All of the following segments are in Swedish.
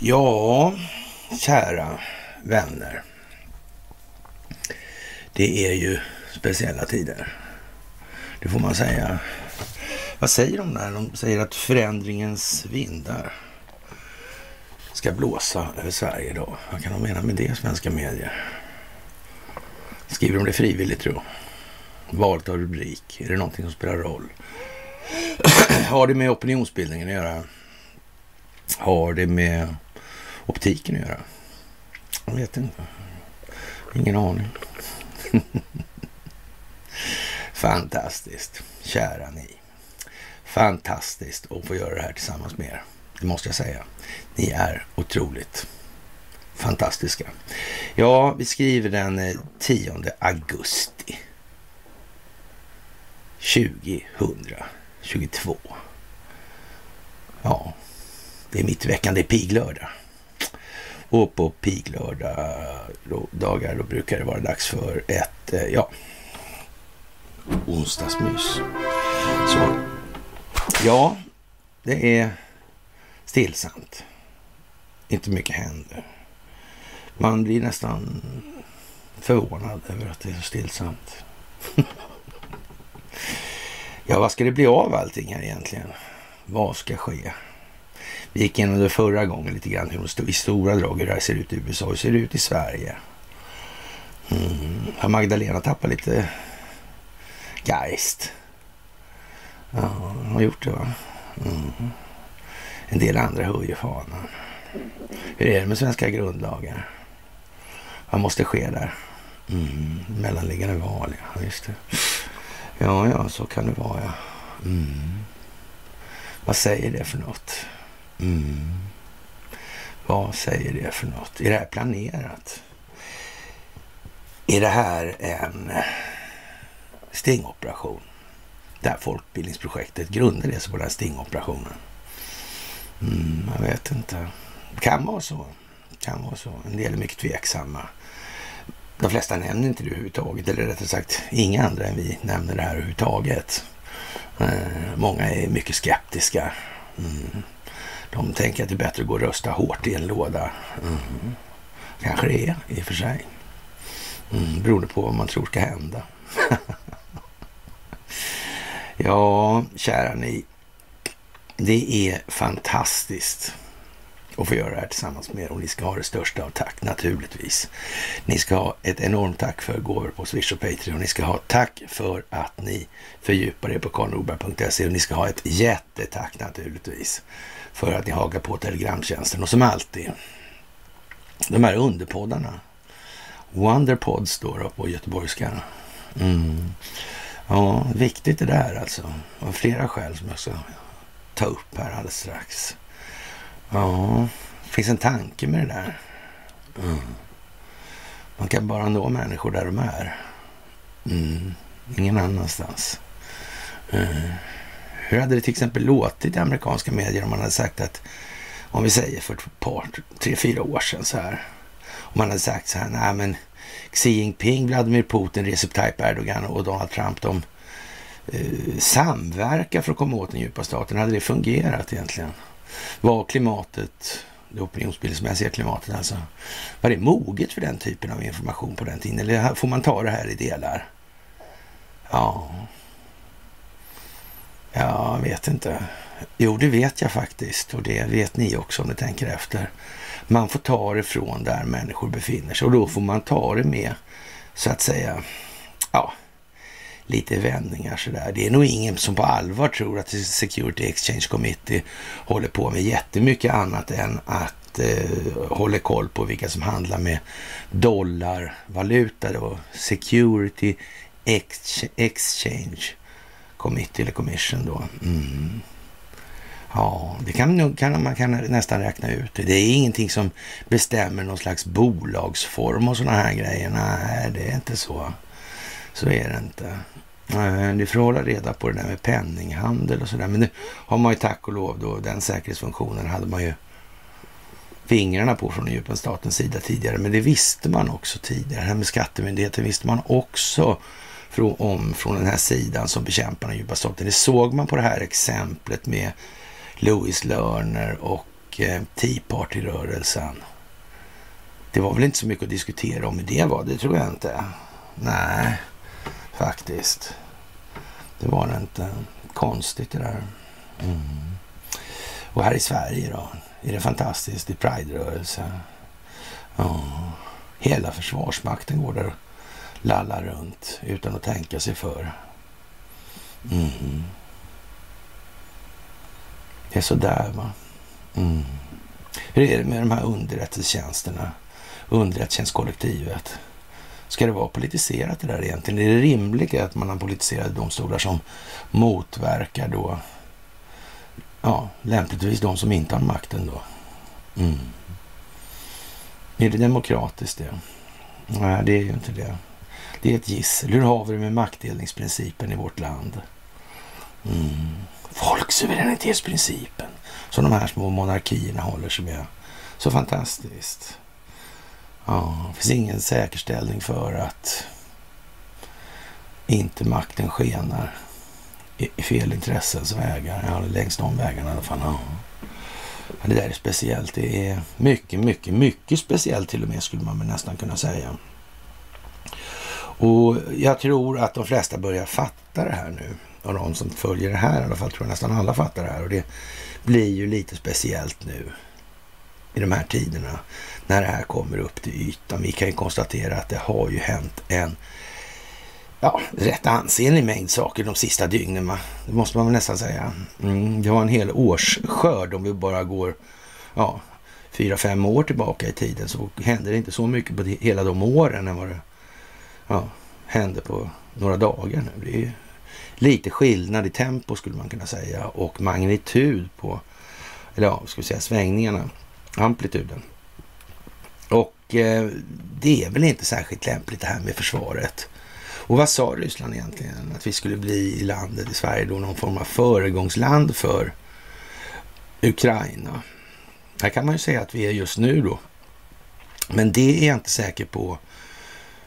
Ja, kära vänner. Det är ju speciella tider. Det får man säga. Vad säger de där? De säger att förändringens vindar ska blåsa över Sverige idag. Vad kan de mena med det, svenska medier? Skriver de det frivilligt, tro? Valet av rubrik, är det någonting som spelar roll? Har det med opinionsbildningen att göra? Har det med optiken att göra? Jag vet inte. Ingen aning. Fantastiskt, kära ni. Fantastiskt att få göra det här tillsammans med er. Det måste jag säga. Ni är otroligt fantastiska. Ja, vi skriver den eh, 10 augusti 2022. Ja, det är mitt i veckan, det är piglördag. Och på piglördagar då brukar det vara dags för ett, eh, ja, onsdagsmys. Så, ja, det är stillsamt. Inte mycket händer. Man blir nästan förvånad över att det är så stillsamt. ja, vad ska det bli av allting här egentligen? Vad ska ske? Vi gick igenom det förra gången lite grann hur i stora drag hur det här ser ut i USA hur ser det ut i Sverige. Mm. Har Magdalena tappat lite geist? Ja, hon har gjort det va? Mm. En del andra höjer fanan. Hur är det med svenska grundlagar? Vad måste ske där? Mm. Mellanliggande val, ja. Just det. Ja, ja, så kan det vara, ja. Mm. Vad säger det för något? Mm. Vad säger det för något? Är det här planerat? Är det här en stingoperation? Det här folkbildningsprojektet, grundar det sig på den här stingoperationen? Mm, jag vet inte. Det kan vara så. kan vara så. En del är mycket tveksamma. De flesta nämner inte det överhuvudtaget, eller rättare sagt inga andra än vi nämner det här överhuvudtaget. Eh, många är mycket skeptiska. Mm. De tänker att det är bättre att gå och rösta hårt i en låda. Mm. Kanske det är i och för sig. Mm, beroende på vad man tror ska hända. ja, kära ni. Det är fantastiskt och få göra det här tillsammans med er och ni ska ha det största av tack naturligtvis. Ni ska ha ett enormt tack för gåvor på Swish och Patreon. Ni ska ha tack för att ni fördjupar er på karlnorberg.se och ni ska ha ett jättetack naturligtvis för att ni hakar på telegramtjänsten och som alltid de här underpoddarna. Wonderpods då, på göteborgska. Mm. Ja, viktigt det där alltså. Av flera skäl som jag ska ta upp här alldeles strax. Ja, det finns en tanke med det där. Mm. Man kan bara nå människor där de är. Mm. Ingen annanstans. Mm. Hur hade det till exempel låtit i amerikanska medier om man hade sagt att, om vi säger för ett par, tre, fyra år sedan så här. Om man hade sagt så här, nej men Xi Jinping, Vladimir Putin, Recep Tayyip Erdogan och Donald Trump, de eh, samverkar för att komma åt den djupa staten. Hade det fungerat egentligen? Var klimatet, det opinionsbildningsmässiga klimatet alltså, var det moget för den typen av information på den tiden? Eller får man ta det här i delar? Ja, jag vet inte. Jo, det vet jag faktiskt och det vet ni också om ni tänker efter. Man får ta det från där människor befinner sig och då får man ta det med så att säga, ja, lite vändningar sådär. Det är nog ingen som på allvar tror att Security Exchange Committee håller på med jättemycket annat än att eh, hålla koll på vilka som handlar med dollarvaluta då. Security Exchange Committee eller Commission då. Mm. Ja, det kan, kan man kan nästan räkna ut. Det är ingenting som bestämmer någon slags bolagsform och sådana här grejer. Nej, det är inte så. Så är det inte. Eh, du får hålla reda på det där med penninghandel och sådär. Men nu har man ju tack och lov då, den säkerhetsfunktionen hade man ju fingrarna på från djupen statens sida tidigare. Men det visste man också tidigare. Det här med skattemyndigheten visste man också från, om från den här sidan som bekämpar den djupa staten. Det såg man på det här exemplet med Louis Lerner och eh, Tea Party-rörelsen. Det var väl inte så mycket att diskutera om hur det var, det tror jag inte. Nej, faktiskt. Det var det inte. Konstigt det där. Mm. Och här i Sverige då, är det fantastiskt i Pride-rörelsen? Ja. Hela Försvarsmakten går där och lallar runt utan att tänka sig för. Mm. Det är sådär va. Mm. Hur är det med de här underrättelsetjänsterna? Underrättelsetjänstkollektivet. Ska det vara politiserat det där egentligen? Är det rimligt att man har politiserade domstolar som motverkar då, ja, lämpligtvis de som inte har makten då? Mm. Är det demokratiskt det? Nej, det är ju inte det. Det är ett gissel. Hur har vi det med maktdelningsprincipen i vårt land? Mm. Folksuveränitetsprincipen som de här små monarkierna håller sig med. Så fantastiskt. Ja, det finns ingen säkerställning för att inte makten skenar i fel intressens vägar. Ja, längs de vägarna i alla fall. Ja. Det där är speciellt. Det är mycket, mycket, mycket speciellt till och med skulle man nästan kunna säga. Och jag tror att de flesta börjar fatta det här nu. Och de som följer det här i alla fall tror jag nästan alla fattar det här. Och det blir ju lite speciellt nu i de här tiderna när det här kommer upp till ytan. Vi kan ju konstatera att det har ju hänt en ja, rätt ansenlig mängd saker de sista dygnen. Va? Det måste man väl nästan säga. Mm, det var en hel årsskörd om vi bara går ja, fyra, fem år tillbaka i tiden så hände det inte så mycket på hela de åren än vad det ja, hände på några dagar nu. Det är ju lite skillnad i tempo skulle man kunna säga och magnitud på, eller ja, ska vi säga svängningarna, amplituden. Och eh, det är väl inte särskilt lämpligt det här med försvaret. Och vad sa Ryssland egentligen? Att vi skulle bli i landet i Sverige då någon form av föregångsland för Ukraina. Här kan man ju säga att vi är just nu då. Men det är jag inte säker på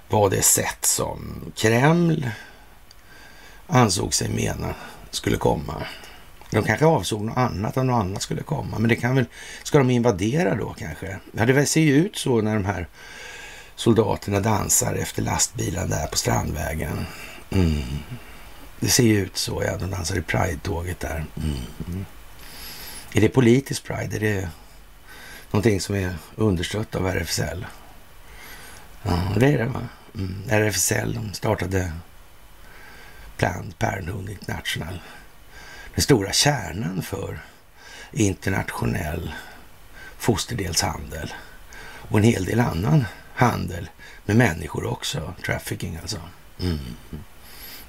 vad det sätt som Kreml ansåg sig mena skulle komma. De kanske avsåg något annat, att något annat skulle komma. Men det kan väl, ska de invadera då kanske? Ja, det ser ju ut så när de här soldaterna dansar efter lastbilen där på Strandvägen. Mm. Det ser ju ut så, ja. De dansar i Pride-tåget där. Mm. Är det politisk Pride? Är det någonting som är understött av RFSL? Ja, det är det va? Mm. RFSL, de startade Planned Parenthood International. Den stora kärnan för internationell fosterdelshandel och en hel del annan handel med människor också. Trafficking alltså. Mm.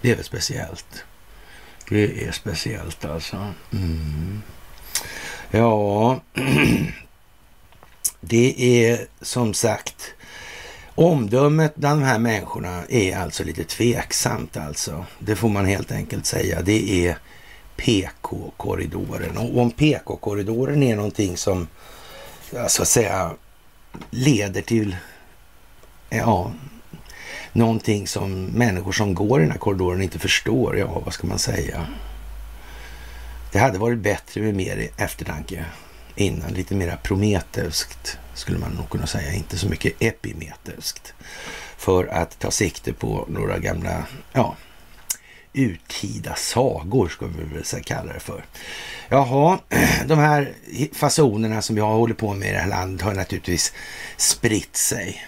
Det är väl speciellt. Det är speciellt alltså. Mm. Ja, det är som sagt Omdömet bland de här människorna är alltså lite tveksamt alltså. Det får man helt enkelt säga. Det är PK-korridoren. Och om PK-korridoren är någonting som så att säga leder till ja, någonting som människor som går i den här korridoren inte förstår. Ja, vad ska man säga? Det hade varit bättre med mer eftertanke innan. Lite mer prometeuskt skulle man nog kunna säga. Inte så mycket epimeteuskt. För att ta sikte på några gamla, ja, urtida sagor ska vi väl kalla det för. Jaha, de här fasonerna som vi har hållit på med i det här landet har naturligtvis spritt sig.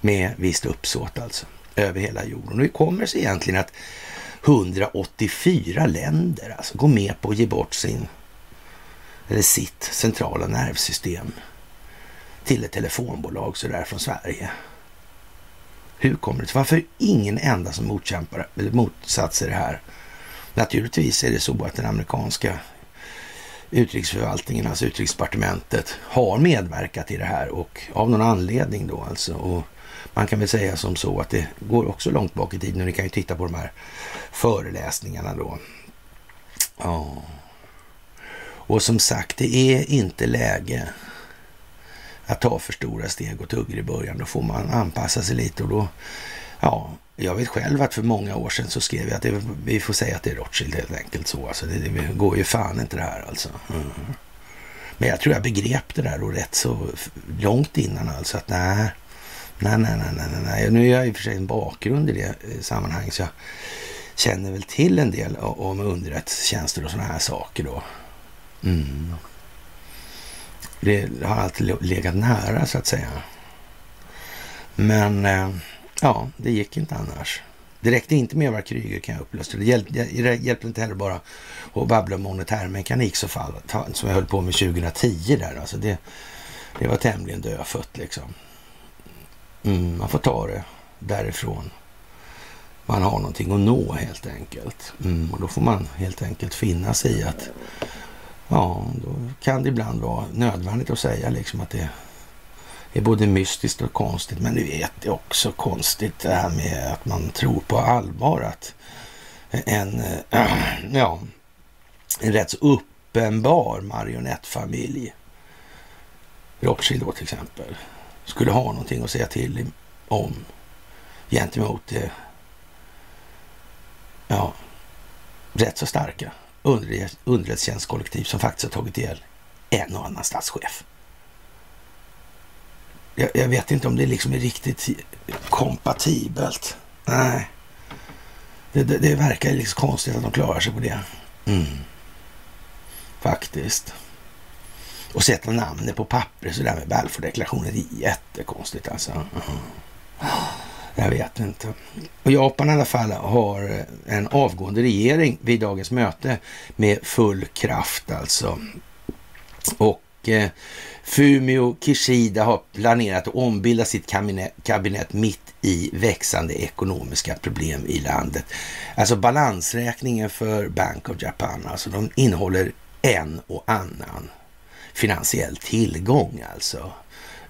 Med visst uppsåt alltså, över hela jorden. Och hur kommer det sig egentligen att 184 länder alltså går med på att ge bort sin, eller sitt centrala nervsystem till ett telefonbolag sådär från Sverige? Hur kommer det sig? Varför ingen enda som motkämpar eller motsatt sig det här? Naturligtvis är det så att den amerikanska utrikesförvaltningen, alltså utrikesdepartementet, har medverkat i det här och av någon anledning då alltså. Och man kan väl säga som så att det går också långt bak i tiden och ni kan ju titta på de här föreläsningarna då. Ja. Och som sagt, det är inte läge att ta för stora steg och tuggor i början. Då får man anpassa sig lite och då ja, jag vet själv att för många år sedan så skrev jag att det, vi får säga att det är Rothschild helt enkelt så. Alltså det, det går ju fan inte det här alltså. Mm. Men jag tror jag begrep det där och rätt så långt innan alltså att nej, nej, nej, nej, nej, nej. Nu är jag i och för sig en bakgrund i det eh, sammanhanget så jag känner väl till en del om underrättelsetjänster och sådana här saker då. Mm. Det har alltid legat nära så att säga. Men eh, ja, det gick inte annars. Det räckte inte med att vara Kryger kan jag upplysa. Det hjälpte, det hjälpte inte heller bara att babbla om monetärmekanik så fall, som jag höll på med 2010 där. Alltså det, det var tämligen dödfött liksom. Mm, man får ta det därifrån. Man har någonting att nå helt enkelt. Mm, och då får man helt enkelt finna sig i att ja, då kan det ibland vara nödvändigt att säga liksom att det är både mystiskt och konstigt. Men du vet, det är också konstigt det här med att man tror på allvar att en, äh, ja, en rätt så uppenbar marionettfamilj, Rothschild då till exempel, skulle ha någonting att säga till om gentemot det ja, rätt så starka underrättelsetjänstkollektiv som faktiskt har tagit ihjäl en och annan statschef. Jag, jag, vet inte om det liksom är riktigt kompatibelt. Nej. Det, det, det verkar liksom konstigt att de klarar sig på det. Mm. Faktiskt. Och sätta namnet på papper sådär med Balfour-deklarationen. det är jättekonstigt alltså. Mm. Jag vet inte. Och Japan i alla fall har eh, en avgående regering vid dagens möte med full kraft alltså. Och eh, Fumio Kishida har planerat att ombilda sitt kabinett, kabinett mitt i växande ekonomiska problem i landet. Alltså balansräkningen för Bank of Japan, alltså de innehåller en och annan finansiell tillgång alltså.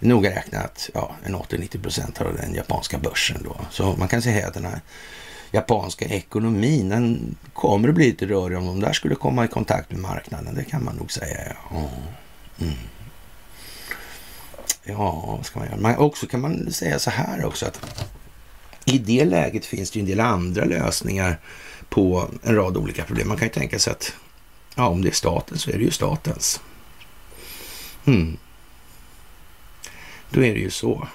Noga räknat ja, en 80-90 procent av den japanska börsen då. Så man kan säga att den här japanska ekonomin, den kommer att bli lite rörig om de där skulle komma i kontakt med marknaden. Det kan man nog säga. Ja. Mm. Ja, vad ska man göra? Man, också kan man säga så här också att i det läget finns det ju en del andra lösningar på en rad olika problem. Man kan ju tänka sig att ja, om det är staten så är det ju statens. Mm. Då är det ju så.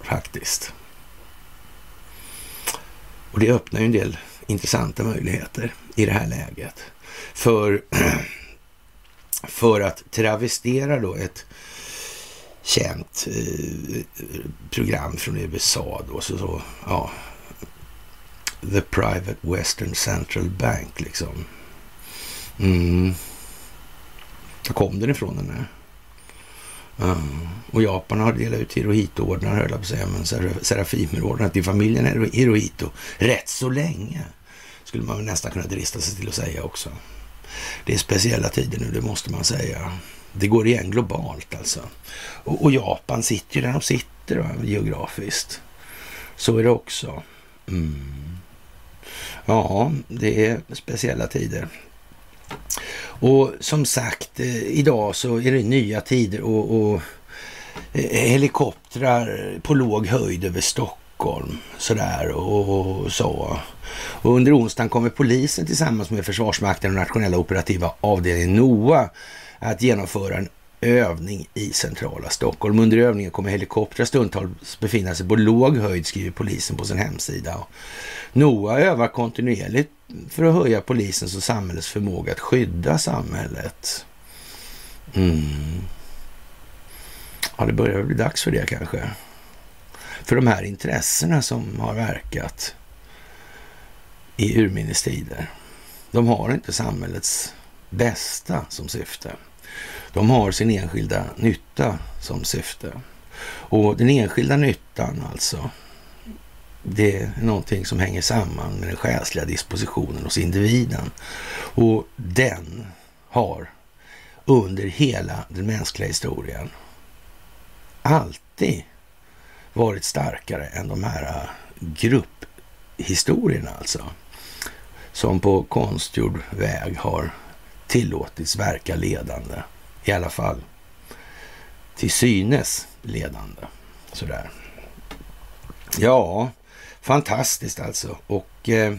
Faktiskt. Och det öppnar ju en del intressanta möjligheter i det här läget. För, för att travestera då ett känt eh, program från USA då, så, så ja, The Private Western Central Bank liksom. Mm. Var kom den ifrån den här? Och Japan har delat ut Hirohito-ordnar, höll jag på att säga, men Serafimerordnar till familjen Hirohito rätt så länge. Skulle man nästan kunna drista sig till att säga också. Det är speciella tider nu, det måste man säga. Det går igen globalt alltså. Och, och Japan sitter ju där de sitter va, geografiskt. Så är det också. Mm. Ja, det är speciella tider. Och som sagt, eh, idag så är det nya tider och, och eh, helikoptrar på låg höjd över Stockholm sådär och, och så. Och under onsdagen kommer polisen tillsammans med Försvarsmakten och nationella operativa avdelningen NOA att genomföra en övning i centrala Stockholm. Under övningen kommer helikoptrar stundtals befinna sig på låg höjd, skriver polisen på sin hemsida. NOA övar kontinuerligt för att höja polisens och samhällets förmåga att skydda samhället. Mm. Ja, det börjar bli dags för det kanske. För de här intressena som har verkat i urminnes tider, de har inte samhällets bästa som syfte. De har sin enskilda nytta som syfte. Och den enskilda nyttan alltså, det är någonting som hänger samman med den själsliga dispositionen hos individen. Och den har under hela den mänskliga historien alltid varit starkare än de här grupphistorierna alltså. Som på konstgjord väg har tillåtits verka ledande. I alla fall till synes ledande. Sådär. Ja, fantastiskt alltså. Och eh,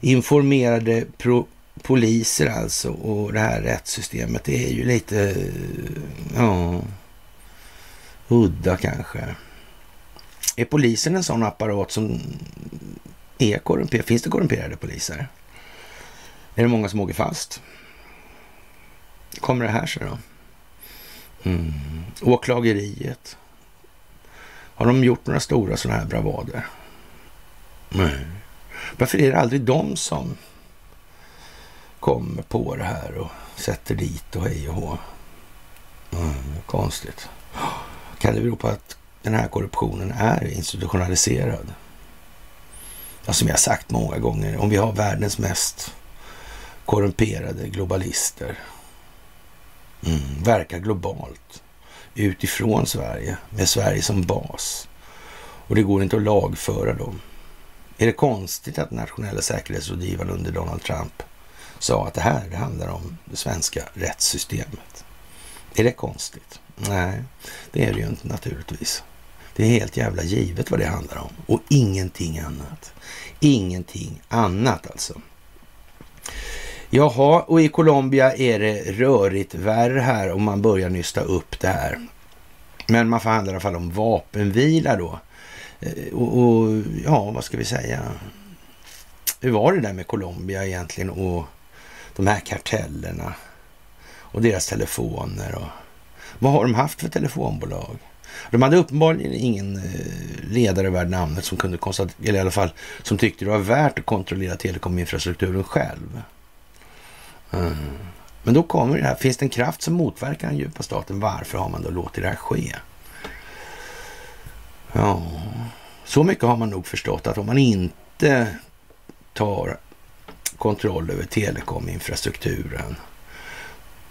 informerade pro poliser alltså och det här rättssystemet, det är ju lite, eh, ja, udda kanske. Är polisen en sån apparat som är korrumperad? Finns det korrumperade poliser? Är det många som åker fast? Kommer det här sig då? Mm. Åklageriet. Har de gjort några stora sådana här bravader? Nej. Varför är det aldrig de som kommer på det här och sätter dit och hej och hå? Mm, konstigt. Kan det bero på att den här korruptionen är institutionaliserad? Ja, som jag sagt många gånger, om vi har världens mest korrumperade globalister, mm, verkar globalt utifrån Sverige med Sverige som bas och det går inte att lagföra dem. Är det konstigt att nationella säkerhetsrådgivaren under Donald Trump sa att det här det handlar om det svenska rättssystemet? Är det konstigt? Nej, det är det ju inte naturligtvis. Det är helt jävla givet vad det handlar om och ingenting annat. Ingenting annat alltså. Jaha, och i Colombia är det rörigt värre här om man börjar nysta upp det här. Men man förhandlar i alla fall om vapenvila då. Eh, och, och, ja, vad ska vi säga? Hur var det där med Colombia egentligen och de här kartellerna och deras telefoner och vad har de haft för telefonbolag? De hade uppenbarligen ingen eh, ledare värd namnet som kunde konstatera, eller i alla fall som tyckte det var värt att kontrollera telekominfrastrukturen själv. Mm. Men då kommer det här, finns det en kraft som motverkar den djupa staten? Varför har man då låtit det här ske? Ja, så mycket har man nog förstått att om man inte tar kontroll över telekominfrastrukturen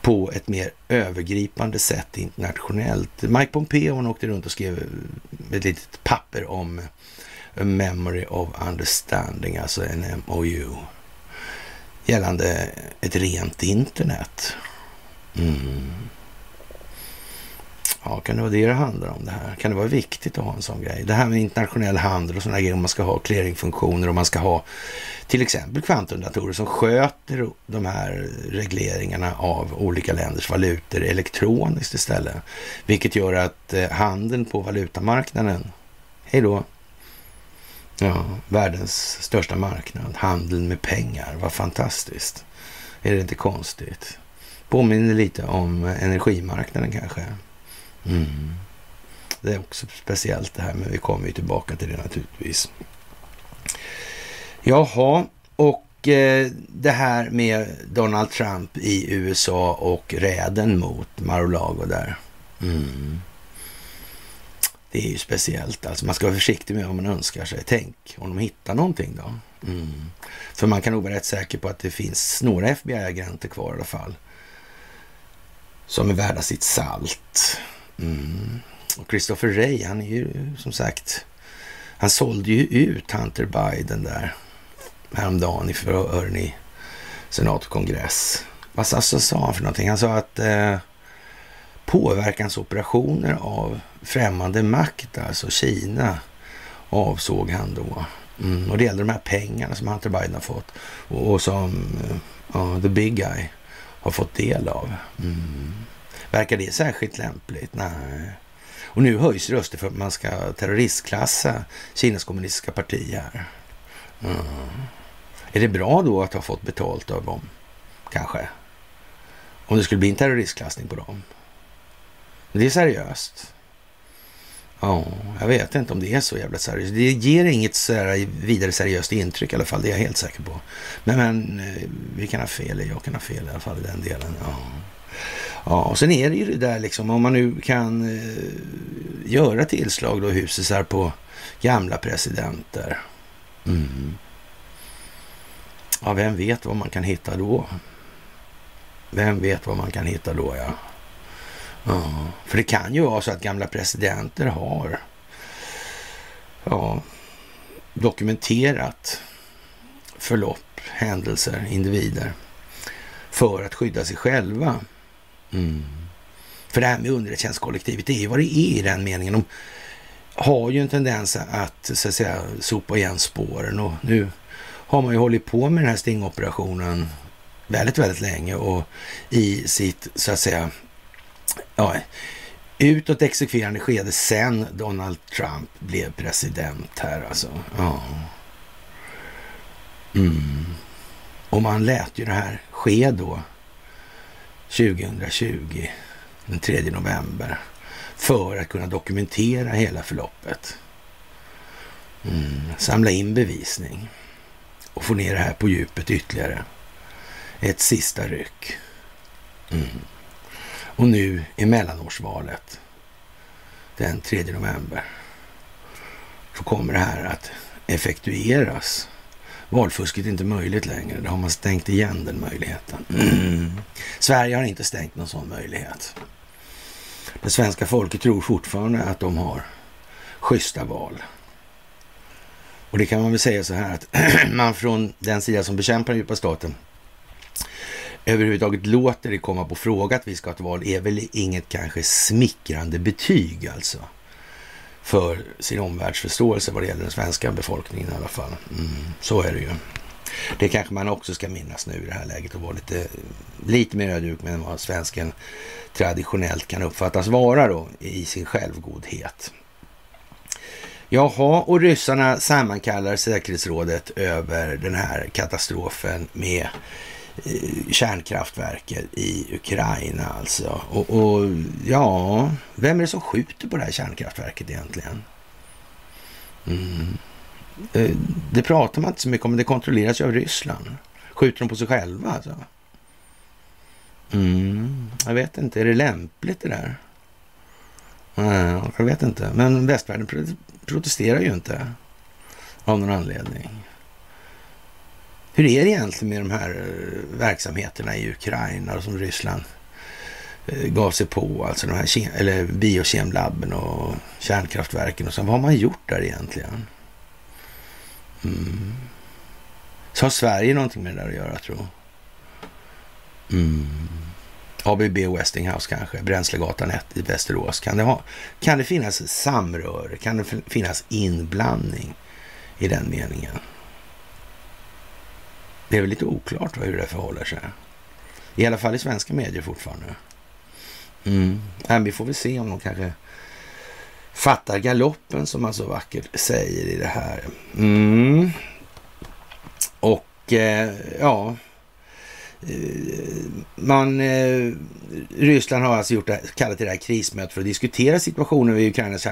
på ett mer övergripande sätt internationellt. Mike Pompeo hon åkte runt och skrev ett litet papper om A Memory of Understanding, alltså en MOU, gällande ett rent internet. Mm. Ja, kan det vara det det handlar om det här? Kan det vara viktigt att ha en sån grej? Det här med internationell handel och sådana grejer, om man ska ha clearingfunktioner och man ska ha till exempel kvantumdatorer som sköter de här regleringarna av olika länders valutor elektroniskt istället. Vilket gör att eh, handeln på valutamarknaden, hej då, ja, världens största marknad, handeln med pengar, vad fantastiskt. Är det inte konstigt? Påminner lite om energimarknaden kanske. Mm. Det är också speciellt det här, men vi kommer ju tillbaka till det naturligtvis. Jaha, och eh, det här med Donald Trump i USA och räden mot Mar-a-Lago där. Mm. Det är ju speciellt. Alltså man ska vara försiktig med vad man önskar sig. Tänk om de hittar någonting då. Mm. För man kan nog vara rätt säker på att det finns några FBI-agenter kvar i alla fall. Som är värda sitt salt. Mm. Och Christopher Ray, han är ju som sagt, han sålde ju ut Hunter Biden där häromdagen i förhören i senat och kongress. Vad alltså, sa han för någonting? Han sa att eh, påverkansoperationer av främmande makt, alltså Kina, avsåg han då. Mm, och det gällde de här pengarna som Hunter Biden har fått och, och som uh, the big guy har fått del av. Mm. Verkar det särskilt lämpligt? Nej. Och nu höjs röster för att man ska terroristklassa Kinas kommunistiska parti här. Mm. Är det bra då att ha fått betalt av dem? Kanske. Om det skulle bli en terroristklassning på dem. Det är seriöst. Ja, jag vet inte om det är så jävla seriöst. Det ger inget så vidare seriöst intryck i alla fall. Det är jag helt säker på. Men, men eh, vi kan ha fel. Jag kan ha fel i alla fall i den delen. Ja. Ja, och sen är det ju det där liksom, om man nu kan eh, göra tillslag då husesar på gamla presidenter. Mm. Ja, vem vet vad man kan hitta då? Vem vet vad man kan hitta då, ja ja. För det kan ju vara så att gamla presidenter har ja, dokumenterat förlopp, händelser, individer för att skydda sig själva. Mm. För det här med underrättelsetjänstkollektivet, det är vad det är i den meningen. De har ju en tendens att, så att säga, sopa igen spåren och nu har man ju hållit på med den här stingoperationen väldigt, väldigt länge och i sitt, så att säga, ja, utåt exekverande skede sen Donald Trump blev president här alltså. Ja. Mm. Och man lät ju det här ske då 2020, den 3 november, för att kunna dokumentera hela förloppet. Mm. Samla in bevisning och få ner det här på djupet ytterligare. Ett sista ryck. Mm. Och nu i mellanårsvalet den 3 november så kommer det här att effektueras. Valfusket är inte möjligt längre. Då har man stängt igen den möjligheten. Mm. Sverige har inte stängt någon sån möjlighet. Det svenska folket tror fortfarande att de har schyssta val. Och det kan man väl säga så här att man från den sida som bekämpar den djupa staten överhuvudtaget låter det komma på fråga att vi ska ha ett val är väl inget kanske smickrande betyg alltså för sin omvärldsförståelse vad det gäller den svenska befolkningen i alla fall. Mm, så är det ju. Det kanske man också ska minnas nu i det här läget och vara lite, lite mer ödmjuk med vad svensken traditionellt kan uppfattas vara då i sin självgodhet. Jaha, och ryssarna sammankallar säkerhetsrådet över den här katastrofen med Eh, kärnkraftverket i Ukraina alltså. Och, och, ja, vem är det som skjuter på det här kärnkraftverket egentligen? Mm. Eh, det pratar man inte så mycket om, men det kontrolleras ju av Ryssland. Skjuter de på sig själva alltså? Mm, jag vet inte, är det lämpligt det där? Nej, jag vet inte. Men västvärlden protesterar ju inte av någon anledning. Hur är det egentligen med de här eh, verksamheterna i Ukraina som Ryssland eh, gav sig på, alltså de här eller biokemlabben och kärnkraftverken och så. Vad har man gjort där egentligen? Mm. Så har Sverige någonting med det där att göra, tror mm. ABB Westinghouse kanske, Bränslegatan 1 i Västerås. Kan det, ha, kan det finnas samröre? Kan det finnas inblandning i den meningen? Det är väl lite oklart hur det förhåller sig. I alla fall i svenska medier fortfarande. Mm. Men vi får väl se om de kanske fattar galoppen som man så vackert säger i det här. Mm. Och eh, ja, Eh, man, eh, Ryssland har alltså gjort det, kallat det här krismötet för att diskutera situationen vid Ukrainas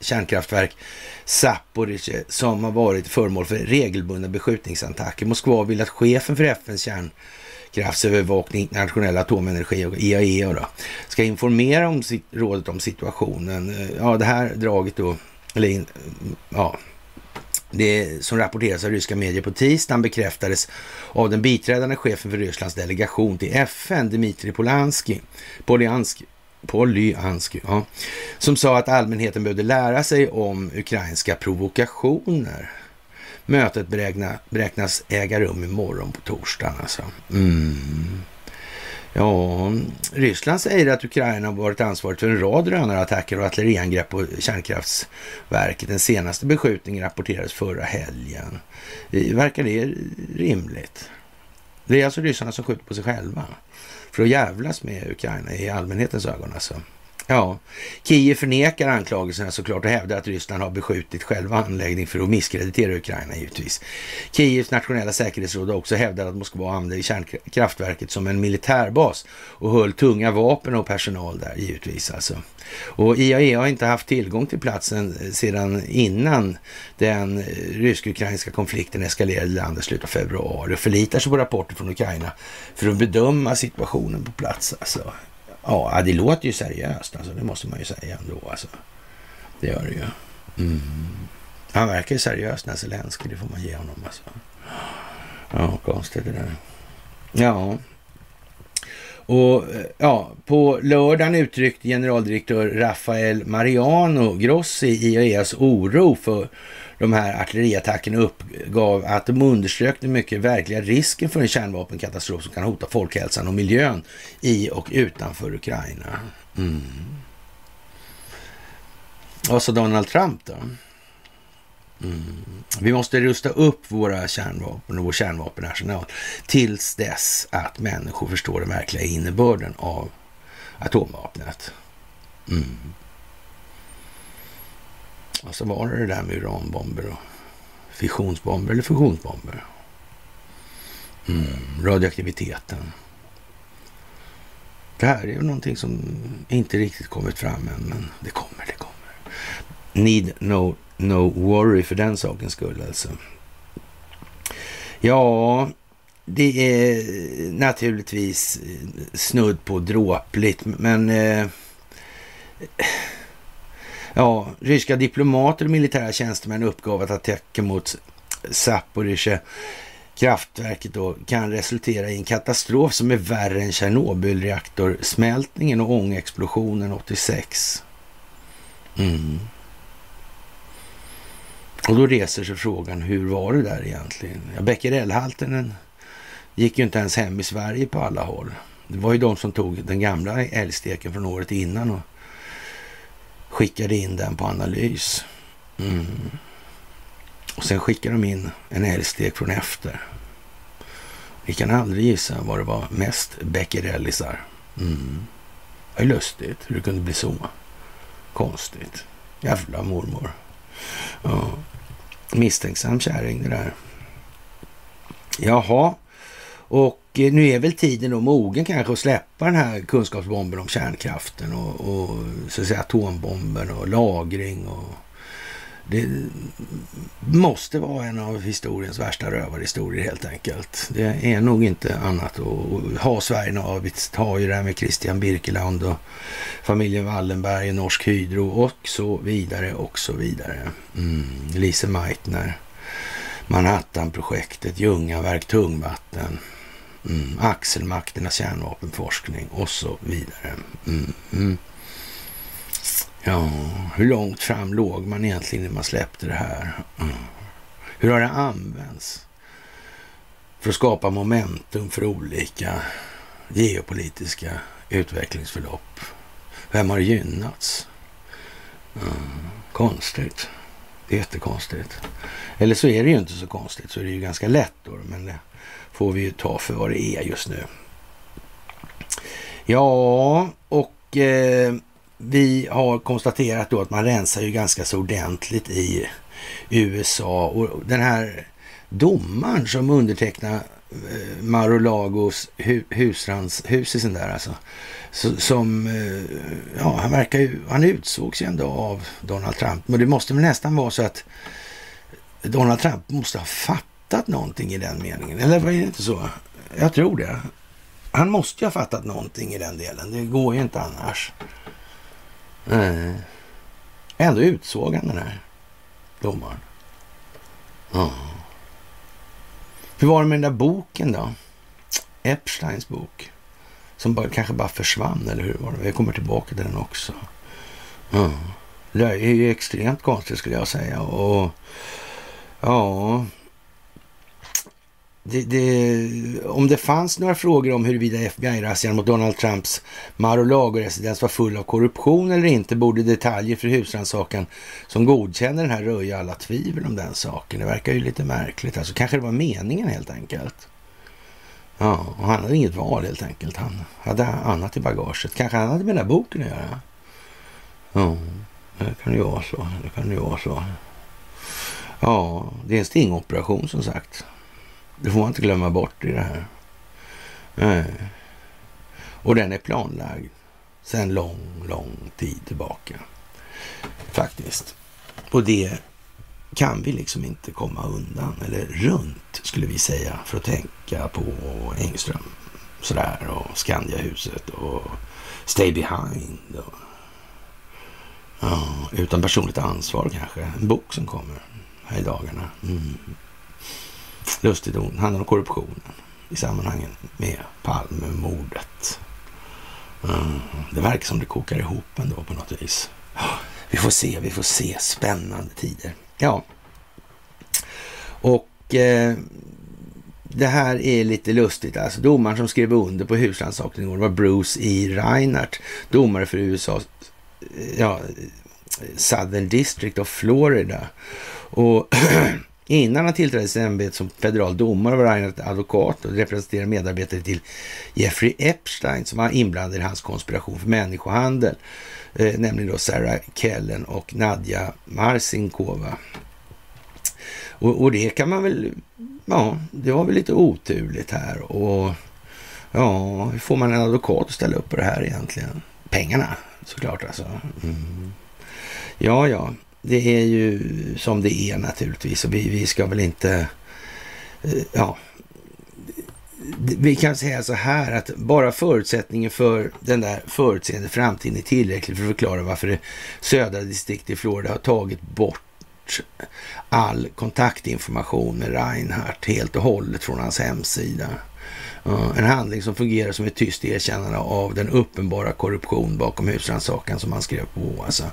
kärnkraftverk Zaporizjzja som har varit föremål för regelbundna beskjutningsattacker. Moskva vill att chefen för FNs kärnkraftsövervakning, internationella atomenergi och IAEA då, ska informera om rådet om situationen. Eh, ja, det här draget då, eller ja, det som rapporteras av ryska medier på tisdagen bekräftades av den biträdande chefen för Rysslands delegation till FN, Dmitrij Polanski, Polyansky, Polyansky ja, som sa att allmänheten behövde lära sig om ukrainska provokationer. Mötet beräknas äga rum imorgon på torsdagen alltså. Mm. Ja, Ryssland säger att Ukraina har varit ansvarigt för en rad drönarattacker och artilleriangrepp på kärnkraftsverket. Den senaste beskjutningen rapporterades förra helgen. Eh, verkar det rimligt? Det är alltså ryssarna som skjuter på sig själva för att jävlas med Ukraina i allmänhetens ögon alltså. Ja, Kiev förnekar anklagelserna såklart och hävdar att Ryssland har beskjutit själva anläggningen för att misskreditera Ukraina givetvis. Kievs nationella säkerhetsråd har också hävdat att Moskva använde kärnkraftverket som en militärbas och höll tunga vapen och personal där givetvis alltså. Och IAEA har inte haft tillgång till platsen eh, sedan innan den eh, rysk-ukrainska konflikten eskalerade i landet i slutet av februari och förlitar sig på rapporter från Ukraina för att bedöma situationen på plats alltså. Ja, det låter ju seriöst alltså. Det måste man ju säga ändå alltså. Det gör det ju. Mm. Han verkar ju seriös den här Zelenskyj, det får man ge honom alltså. Ja, konstigt det där. Ja. Och eh, ja, på lördagen uttryckte generaldirektör Rafael Mariano Grossi IAEAs oro för de här artilleriattackerna uppgav att de underströk den mycket verkliga risken för en kärnvapenkatastrof som kan hota folkhälsan och miljön i och utanför Ukraina. Mm. Vad sa Donald Trump då? Mm. Vi måste rusta upp våra kärnvapen och vår kärnvapenarsenal tills dess att människor förstår den verkliga innebörden av atomvapnet. Mm. Och så var det det där med uranbomber och fissionsbomber eller fusionsbomber. Mm. Radioaktiviteten. Det här är ju någonting som inte riktigt kommit fram än, men det kommer, det kommer. Need no, no worry för den sakens skull alltså. Ja, det är naturligtvis snudd på dråpligt, men eh, ja, ryska diplomater och militära tjänstemän uppgav att attacken mot Zaporizjzja kraftverket då kan resultera i en katastrof som är värre än Tjernobylreaktorsmältningen och ångexplosionen 86. Mm. Och då reser sig frågan, hur var det där egentligen? Ja, Becquerelhalten gick ju inte ens hem i Sverige på alla håll. Det var ju de som tog den gamla älgsteken från året innan och skickade in den på analys. Mm. Och sen skickade de in en älgstek från efter. Vi kan aldrig gissa vad det var mest becquerellisar. Mm. Det är lustigt hur det kunde bli så. Konstigt. Jävla mormor. Ja. Misstänksam kärring det där. Jaha, och eh, nu är väl tiden då mogen kanske att släppa den här kunskapsbomben om kärnkraften och, och så att säga atombomben och lagring och det måste vara en av historiens värsta rövarhistorier helt enkelt. Det är nog inte annat att ha Sverige avits, ha ju det här med Christian Birkeland och familjen Wallenberg, Norsk Hydro och så vidare och så vidare. Mm. Lise Meitner, Manhattanprojektet, Ljungaverk, tungvatten, mm. axelmakternas kärnvapenforskning och så vidare. Mm. mm. Ja, hur långt fram låg man egentligen när man släppte det här? Mm. Hur har det använts för att skapa momentum för olika geopolitiska utvecklingsförlopp? Vem har gynnats? Mm. Konstigt. Jättekonstigt. Eller så är det ju inte så konstigt, så är det ju ganska lätt då, men det får vi ju ta för vad det är just nu. Ja, och eh, vi har konstaterat då att man rensar ju ganska så ordentligt i USA och den här domaren som undertecknar eh, Marolagos hu husrans, sin där alltså. Så, som, eh, ja han verkar ju, han utsågs ju ändå av Donald Trump. Men det måste väl nästan vara så att Donald Trump måste ha fattat någonting i den meningen. Eller var det inte så? Jag tror det. Han måste ju ha fattat någonting i den delen. Det går ju inte annars. Nej. Ändå utsåg han den här domaren. Ja. Hur var det med den där boken då? Epsteins bok. Som bara, kanske bara försvann, eller hur var det? Jag kommer tillbaka till den också. Ja. Det är ju extremt konstigt skulle jag säga. Och ja, det, det, om det fanns några frågor om huruvida FBI-razzian mot Donald Trumps Mar-a-Lago-residens var full av korruption eller inte borde detaljer för husrannsakan som godkänner den här röja alla tvivel om den saken. Det verkar ju lite märkligt. Alltså kanske det var meningen helt enkelt. Ja, och han hade inget val helt enkelt. Han hade annat i bagaget. Kanske han hade med den här boken att göra. Ja, det kan ju vara så. Det kan ju vara så. Ja, det är en stingoperation som sagt. Det får man inte glömma bort i det här. Nej. Och den är planlagd sedan lång, lång tid tillbaka. Faktiskt. Och det kan vi liksom inte komma undan, eller runt skulle vi säga, för att tänka på Engström sådär och Skandiahuset och Stay Behind. Och, ja, utan personligt ansvar kanske. En bok som kommer här i dagarna. Mm lustigt ord. handlar om korruptionen i sammanhanget med Palmemordet. Mm. Det verkar som det kokar ihop ändå på något vis. Vi får se, vi får se. Spännande tider. Ja. Och eh, det här är lite lustigt. Alltså domaren som skrev under på husrannsakan var Bruce E. Reinhardt, domare för USA, ja, eh, Southern District of Florida. Och innan han tillträdde sitt ämbete som federal domare var han advokat och representerade medarbetare till Jeffrey Epstein som var inblandad i hans konspiration för människohandel. Eh, nämligen då Sarah Kellen och Nadja Marsinkova. Och, och, det kan man väl, ja, det var väl lite oturligt här och ja, hur får man en advokat att ställa upp på det här egentligen? Pengarna såklart alltså. Mm. Ja, ja, det är ju som det är naturligtvis och vi, vi ska väl inte, eh, ja, vi kan säga så här att bara förutsättningen för den där förutseende framtiden är tillräcklig för att förklara varför det södra distriktet i Florida har tagit bort all kontaktinformation med Reinhardt helt och hållet från hans hemsida. Eh, en handling som fungerar som ett tyst erkännande av den uppenbara korruption bakom husrannsakan som han skrev på. Alltså,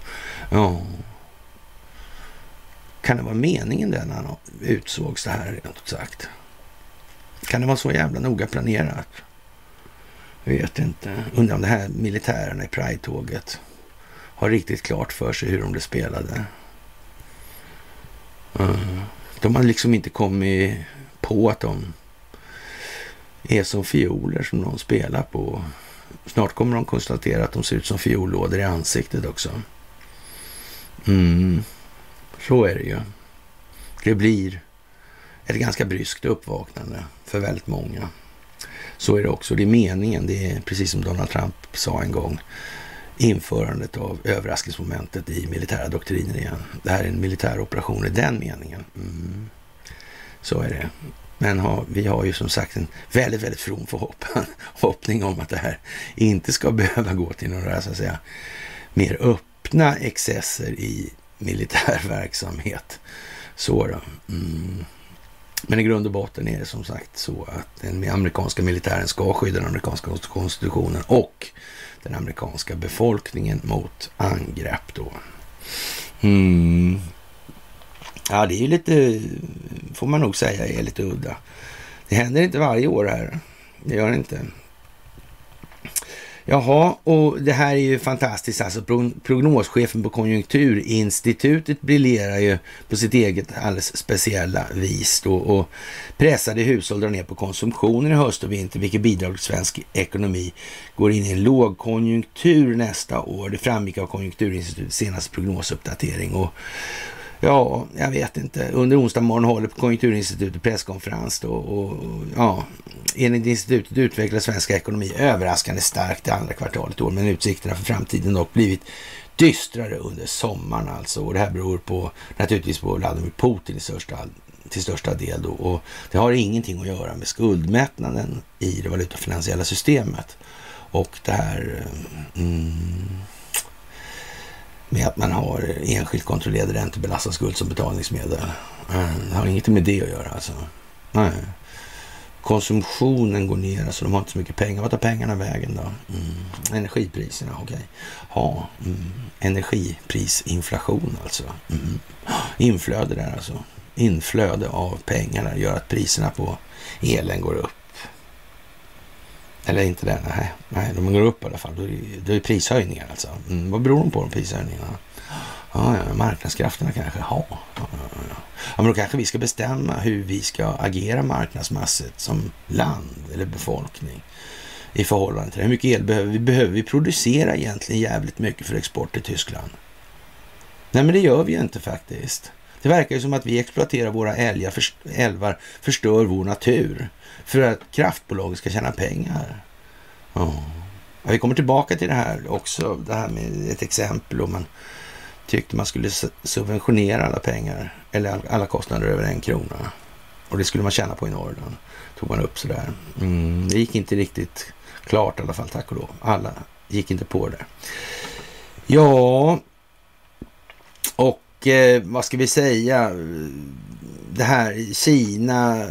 ja. Kan det vara meningen det när han utsågs det här rent ut sagt? Kan det vara så jävla noga planerat? Jag vet inte. Undrar om det här militärerna i Pride-tåget har riktigt klart för sig hur de blev spelade. Eh, de har liksom inte kommit på att de är som fioler som någon spelar på. Snart kommer de konstatera att de ser ut som fiollådor i ansiktet också. Mm, så är det ju. Det blir ett ganska bryskt uppvaknande för väldigt många. Så är det också. Det är meningen. Det är precis som Donald Trump sa en gång. Införandet av överraskningsmomentet i militära doktriner igen. Det här är en militär operation i den meningen. Mm. Så är det. Men ha, vi har ju som sagt en väldigt, väldigt from förhoppning om att det här inte ska behöva gå till några så att säga, mer öppna excesser i militär verksamhet. Så då. Mm. Men i grund och botten är det som sagt så att den amerikanska militären ska skydda den amerikanska konstitutionen och den amerikanska befolkningen mot angrepp då. Mm. Ja, det är ju lite, får man nog säga, är lite udda. Det händer inte varje år här. Det gör det inte. Jaha, och det här är ju fantastiskt. Alltså prognoschefen på Konjunkturinstitutet briljerar ju på sitt eget alldeles speciella vis då och pressade hushåll drar ner på konsumtionen i höst och vinter, vilket bidrar till svensk ekonomi går in i en lågkonjunktur nästa år. Det framgick av Konjunkturinstitutets senaste prognosuppdatering och Ja, jag vet inte. Under onsdag morgon håller på Konjunkturinstitutet presskonferens då och ja, enligt institutet utvecklar svenska ekonomi överraskande starkt det andra kvartalet i år, men utsikterna för framtiden dock blivit dystrare under sommaren alltså. Och det här beror på naturligtvis på Vladimir Putin i största, till största del då. Och det har ingenting att göra med skuldmättnaden i det valutafinansiella systemet. Och det här eh, mm, med att man har enskilt kontrollerad räntebelastad skuld som betalningsmedel. Eh, det har inget med det att göra alltså. Nej. Konsumtionen går ner, alltså de har inte så mycket pengar. Vad tar pengarna vägen då? Mm. Energipriserna, okej. Okay. Ja, mm. energiprisinflation alltså. Mm. Inflöde där alltså. Inflöde av pengar gör att priserna på elen går upp. Eller inte det, nej. nej de går upp i alla fall. Då är det är prishöjningar alltså. Mm, vad beror de på, de prishöjningarna? Ja, ja, marknadskrafterna kanske. Ja, ja, ja, ja. men då kanske vi ska bestämma hur vi ska agera marknadsmässigt som land eller befolkning i förhållande till det. Hur mycket el behöver vi? Behöver vi producera egentligen jävligt mycket för export till Tyskland? Nej, men det gör vi ju inte faktiskt. Det verkar ju som att vi exploaterar våra älgar, för, älvar, förstör vår natur för att kraftbolaget ska tjäna pengar. Ja. Vi kommer tillbaka till det här också, det här med ett exempel om man tyckte man skulle subventionera alla pengar eller alla kostnader över en krona. Och det skulle man tjäna på i Norrland. Tog man upp sådär. Mm, det gick inte riktigt klart i alla fall, tack och lov. Alla gick inte på det. Ja, och eh, vad ska vi säga? Det här Kina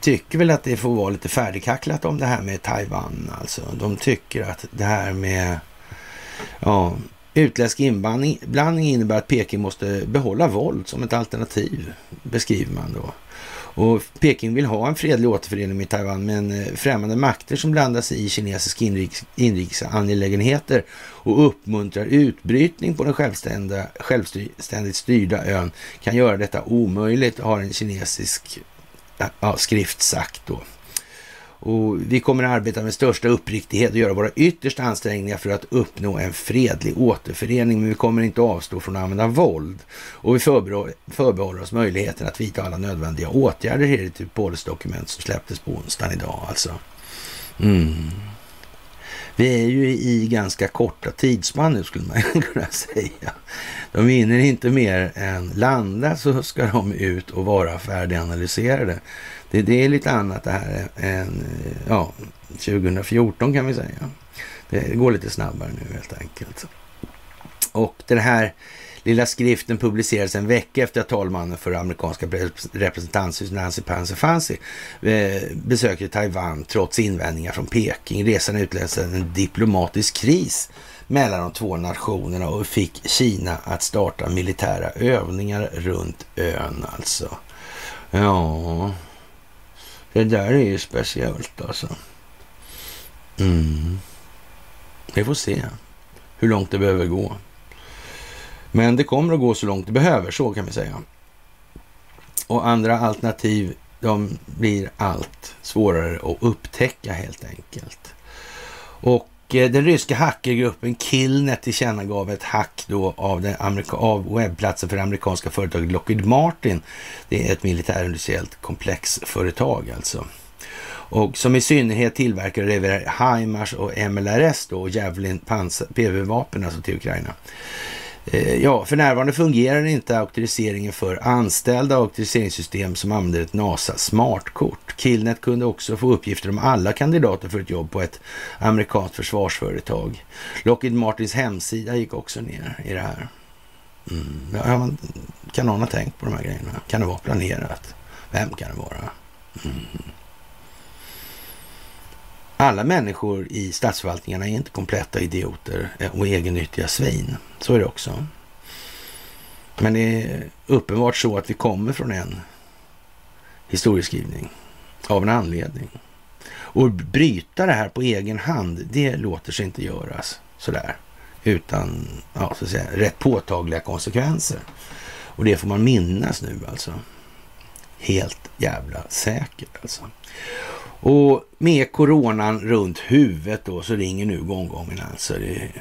tycker väl att det får vara lite färdigkacklat om det här med Taiwan. Alltså, de tycker att det här med ja, utländsk inblandning innebär att Peking måste behålla våld som ett alternativ, beskriver man då. Och Peking vill ha en fredlig återförening med Taiwan, men eh, främmande makter som blandar sig i kinesiska inrikes, inrikes angelägenheter och uppmuntrar utbrytning på den självständiga, självständigt styrda ön kan göra detta omöjligt, har en kinesisk ja, skrift sagt då. Och vi kommer att arbeta med största uppriktighet och göra våra yttersta ansträngningar för att uppnå en fredlig återförening, men vi kommer inte avstå från att använda våld. Och vi förbehåller oss möjligheten att vidta alla nödvändiga åtgärder, enligt i typ policydokument som släpptes på onsdagen idag alltså. Mm. Vi är ju i ganska korta tidsspann nu skulle man kunna säga. De hinner inte mer än landa så ska de ut och vara färdiganalyserade. Det, det är lite annat det här än eh, ja, 2014 kan vi säga. Det går lite snabbare nu helt enkelt. Och den här lilla skriften publicerades en vecka efter att talmannen för amerikanska representanthuset Nancy Pansy Fancy eh, besökte Taiwan trots invändningar från Peking. Resan utlöste en diplomatisk kris mellan de två nationerna och fick Kina att starta militära övningar runt ön alltså. Ja, det där är ju speciellt alltså. Mm. Vi får se hur långt det behöver gå. Men det kommer att gå så långt det behöver, så kan vi säga. Och andra alternativ, de blir allt svårare att upptäcka helt enkelt. Och Eh, den ryska hackergruppen Killnet tillkännagav ett hack då av, den Amerika av webbplatsen för det amerikanska företaget Lockheed Martin. Det är ett militärindustriellt komplexföretag alltså. Och som i synnerhet tillverkar och levererar HIMARS och MLRS då, och Javelin PV-vapen alltså till Ukraina. Eh, ja, för närvarande fungerar inte auktoriseringen för anställda auktoriseringssystem som använder ett NASA smartkort. Killnet kunde också få uppgifter om alla kandidater för ett jobb på ett amerikanskt försvarsföretag. Lockheed Martins hemsida gick också ner i det här. Mm. Ja, man, kan någon ha tänkt på de här grejerna? Kan det vara planerat? Vem kan det vara? Mm. Alla människor i statsförvaltningarna är inte kompletta idioter eh, och egennyttiga svin. Så är det också. Men det är uppenbart så att vi kommer från en historieskrivning av en anledning. Och bryta det här på egen hand, det låter sig inte göras sådär utan ja, så att säga, rätt påtagliga konsekvenser. Och det får man minnas nu alltså. Helt jävla säkert alltså. Och med coronan runt huvudet då så ringer nu gonggongen alltså.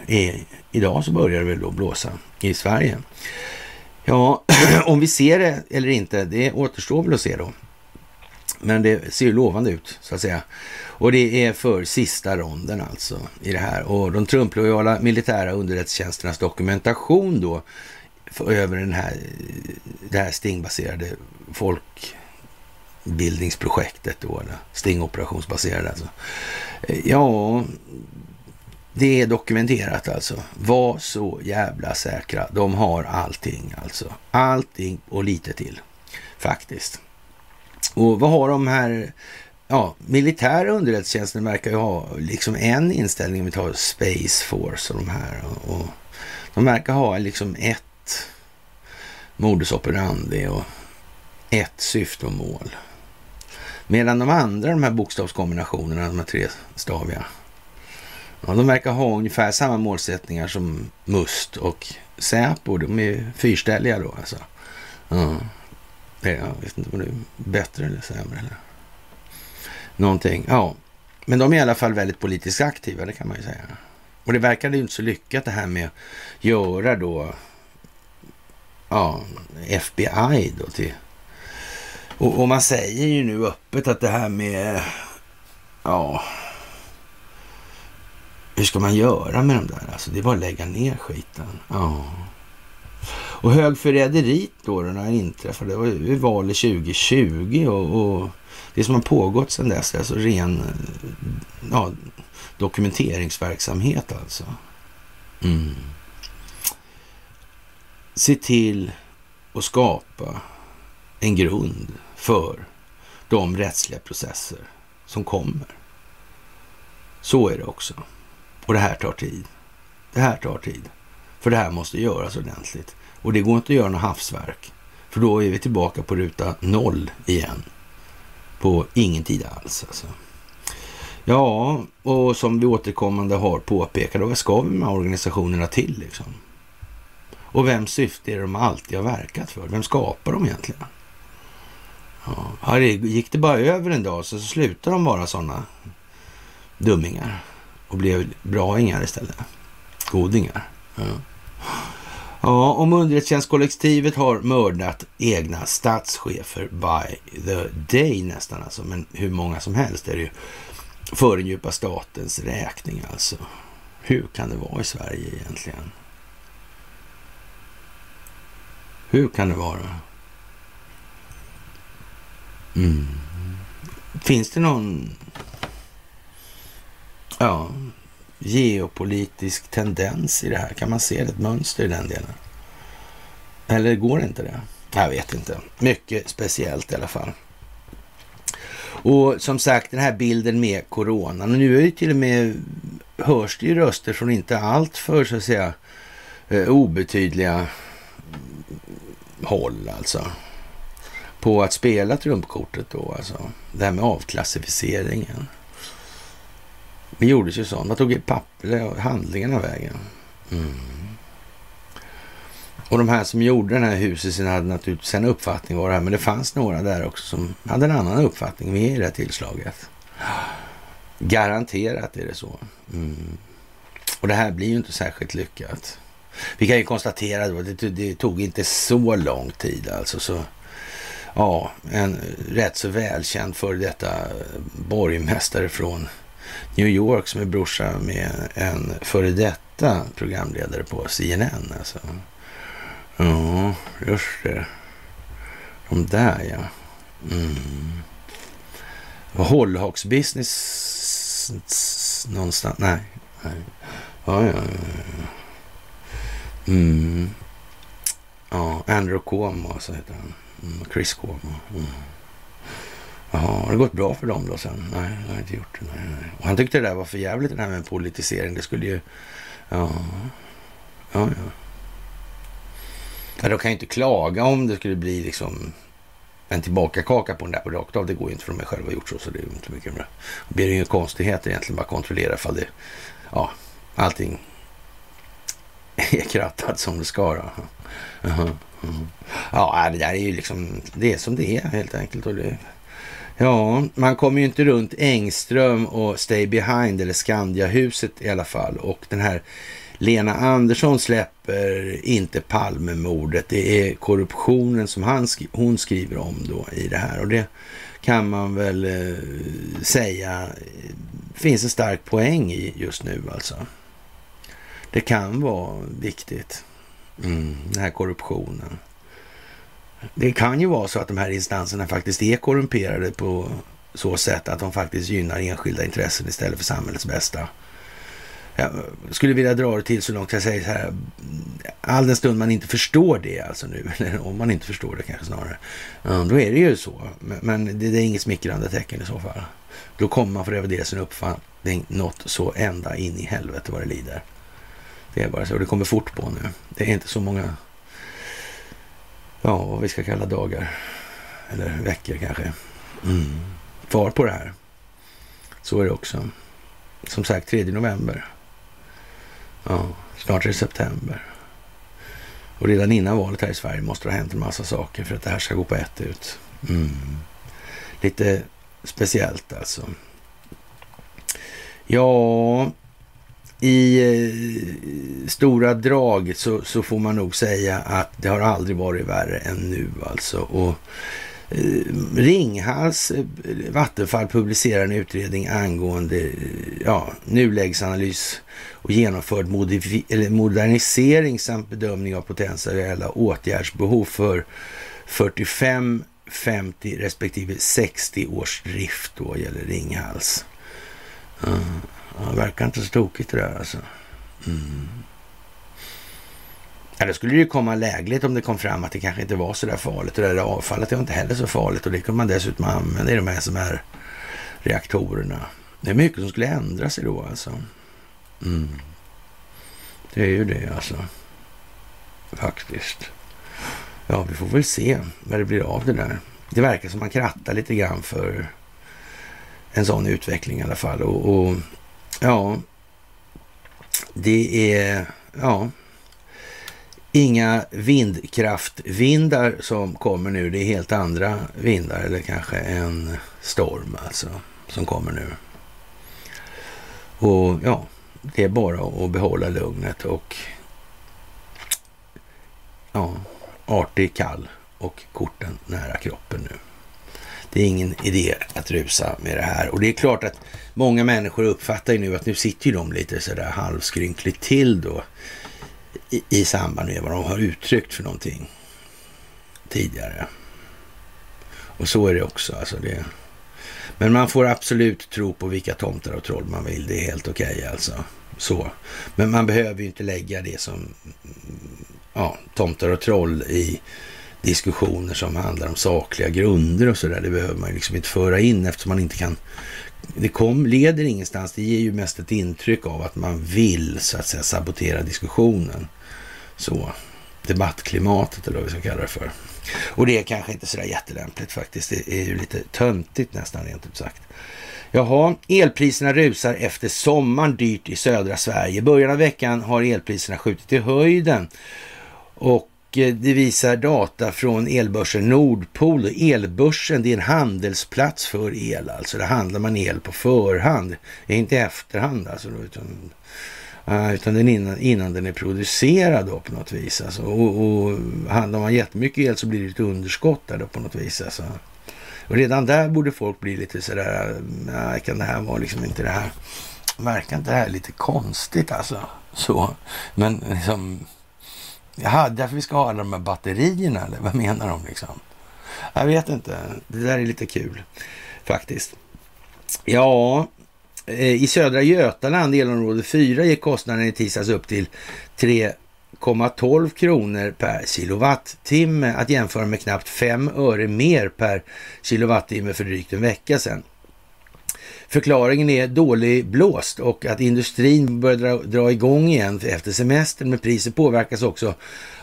Det är, idag så börjar det väl då blåsa i Sverige. Ja, om vi ser det eller inte, det återstår väl att se då. Men det ser ju lovande ut så att säga. Och det är för sista ronden alltså i det här. Och de trumplojala militära underrättelsetjänsternas dokumentation då över den här, det här stingbaserade folk bildningsprojektet då, eller stingoperationsbaserade alltså. Eh, ja, det är dokumenterat alltså. Var så jävla säkra. De har allting alltså. Allting och lite till faktiskt. Och vad har de här ja, militära underrättelsetjänsten verkar ju ha liksom en inställning, om vi tar Space Force och de här. Och, och de verkar ha liksom ett modus operandi och ett syfte och mål. Medan de andra, de här bokstavskombinationerna, de här tre staviga, ja, de verkar ha ungefär samma målsättningar som MUST och Säpo. De är fyrställiga då alltså. Ja. Jag vet inte om det är bättre eller sämre. Eller. Någonting. Ja, men de är i alla fall väldigt politiskt aktiva, det kan man ju säga. Och det verkade ju inte så lyckat det här med att göra då ja, FBI då till och, och, man säger ju nu öppet att det här med, ja, hur ska man göra med de där? Alltså det är bara att lägga ner skiten. Ja. Och högförräderiet då, när det inträffade, det var ju valet 2020 och, och det som har pågått sedan dess, alltså ren ja, dokumenteringsverksamhet alltså. Mm. Se till att skapa en grund för de rättsliga processer som kommer. Så är det också. Och det här tar tid. Det här tar tid. För det här måste göras ordentligt. Och det går inte att göra något havsverk. För då är vi tillbaka på ruta noll igen. på ingen tid alls. Alltså. Ja, och som vi återkommande har påpekat, vad ska vi med organisationerna till liksom? Och vems syfte är det de alltid har verkat för? Vem skapar de egentligen? Ja, gick det bara över en dag så slutade de vara sådana dummingar och blev braingar istället. Godingar. Ja. Ja, om underrättelsetjänstkollektivet har mördat egna statschefer by the day nästan alltså, men hur många som helst är det ju för den djupa statens räkning alltså. Hur kan det vara i Sverige egentligen? Hur kan det vara? Mm. Finns det någon ja, geopolitisk tendens i det här? Kan man se ett mönster i den delen? Eller går det inte det? Jag vet inte. Mycket speciellt i alla fall. Och som sagt, den här bilden med coronan. Och nu är det till och med, hörs det ju röster från inte allt för så att säga eh, obetydliga håll alltså. På att spela trumpkortet då alltså. Det här med avklassificeringen. Det gjordes ju sånt. Vad tog papper, handlingarna vägen? Mm. Och de här som gjorde den här huset hade naturligtvis en uppfattning var det här, men det fanns några där också som hade en annan uppfattning med i det här tillslaget. Garanterat är det så. Mm. Och det här blir ju inte särskilt lyckat. Vi kan ju konstatera att det, det tog inte så lång tid alltså. Så, ja, en rätt så välkänd för detta borgmästare från New York som är brorsa med en före detta programledare på CNN. Alltså. Ja, just det. De där ja. Mm. Hållhaks business någonstans? Nej. Nej. Ja, ja, ja. Mm. Ja, Andrew Cuomo så heter han. Mm. Chris Cuomo. Mm, mm. Jaha, har det gått bra för dem då sen? Nej, det har inte gjort det. Nej, nej. Och han tyckte det där var för jävligt det här med politisering. Det skulle ju... Ja, ja, ja. Ja, de kan ju inte klaga om det skulle bli liksom en tillbakakaka på den där på rakt av. Det går ju inte för de har själva gjort så, så det är inte mycket bra. Det blir ju inga konstigheter egentligen, bara kontrollera ifall det, ja, allting är krattat som det ska. Då. Uh -huh. Ja, äh, det där är ju liksom, det är som det är helt enkelt. Och det, ja, man kommer ju inte runt Engström och Stay Behind eller Skandiahuset i alla fall. Och den här Lena Andersson släpper inte Palmemordet. Det är korruptionen som han hon skriver om då i det här. Och det kan man väl eh, säga eh, finns en stark poäng i just nu alltså. Det kan vara viktigt. Mm, den här korruptionen. Det kan ju vara så att de här instanserna faktiskt är korrumperade på så sätt att de faktiskt gynnar enskilda intressen istället för samhällets bästa jag skulle vilja dra det till så långt jag säger så här, all den stund man inte förstår det alltså nu, eller om man inte förstår det kanske snarare, då är det ju så. Men det är inget smickrande tecken i så fall. Då kommer man få revidera sin uppfattning något så ända in i helvete vad det lider. Det är bara så. Det kommer fort på nu. Det är inte så många, ja, vad vi ska kalla dagar. Eller veckor kanske. Mm. Kvar på det här. Så är det också. Som sagt, 3 november. Ja, snart är det september. Och redan innan valet här i Sverige måste det ha hänt en massa saker för att det här ska gå på ett ut. Mm. Lite speciellt alltså. Ja, i eh, stora drag så, så, får man nog säga att det har aldrig varit värre än nu alltså. Och eh, Ringhals eh, Vattenfall publicerar en utredning angående eh, ja, nulägesanalys och genomförd modernisering samt bedömning av potentiella åtgärdsbehov för 45, 50 respektive 60 års drift då gäller Ringhals. Mm ja, verkar inte så tokigt det där alltså. Mm. Ja, då skulle det ju komma lägligt om det kom fram att det kanske inte var så där farligt. Och det där avfallet var inte heller så farligt och det kunde man dessutom använda i de här som är reaktorerna. Det är mycket som skulle ändra sig då alltså. Mm. Det är ju det alltså. Faktiskt. Ja, vi får väl se vad det blir av det där. det verkar som man krattar lite grann för en sån utveckling i alla fall. Och, och ja, det är ja, inga vindkraftvindar som kommer nu. Det är helt andra vindar eller kanske en storm alltså som kommer nu. Och ja, det är bara att behålla lugnet och ja, artig, kall och korten nära kroppen nu. Det är ingen idé att rusa med det här. Och det är klart att många människor uppfattar ju nu att nu sitter ju de lite sådär halvskrynkligt till då i, i samband med vad de har uttryckt för någonting tidigare. Och så är det också. Alltså det, men man får absolut tro på vilka tomtar och troll man vill. Det är helt okej okay, alltså. Så. Men man behöver ju inte lägga det som ja, tomtar och troll i diskussioner som handlar om sakliga grunder och sådär. Det behöver man ju liksom inte föra in eftersom man inte kan... Det kom, leder ingenstans. Det ger ju mest ett intryck av att man vill så att säga sabotera diskussionen. Så, debattklimatet eller vad vi ska kalla det för. Och det är kanske inte sådär jättelämpligt faktiskt. Det är ju lite töntigt nästan rent ut sagt. Jaha, elpriserna rusar efter sommaren dyrt i södra Sverige. I början av veckan har elpriserna skjutit i höjden och Eh, det visar data från elbörsen Nordpol. Elbörsen det är en handelsplats för el, alltså där handlar man el på förhand, inte i efterhand alltså. Utan, eh, utan den innan, innan den är producerad då på något vis. Alltså. Och, och handlar man jättemycket el så blir det ett underskott där då på något vis. Alltså. Och redan där borde folk bli lite sådär, nej, kan det här vara liksom inte det här, verkar inte det här lite konstigt alltså? Så, men liksom Jaha, därför vi ska ha alla de här batterierna eller vad menar de liksom? Jag vet inte. Det där är lite kul faktiskt. Ja, eh, i södra Götaland, elområde 4, gick kostnaden i tisdags upp till 3,12 kronor per kilowattimme att jämföra med knappt 5 öre mer per kilowattimme för drygt en vecka sedan. Förklaringen är dålig blåst och att industrin börjar dra, dra igång igen efter semestern. Men priset påverkas också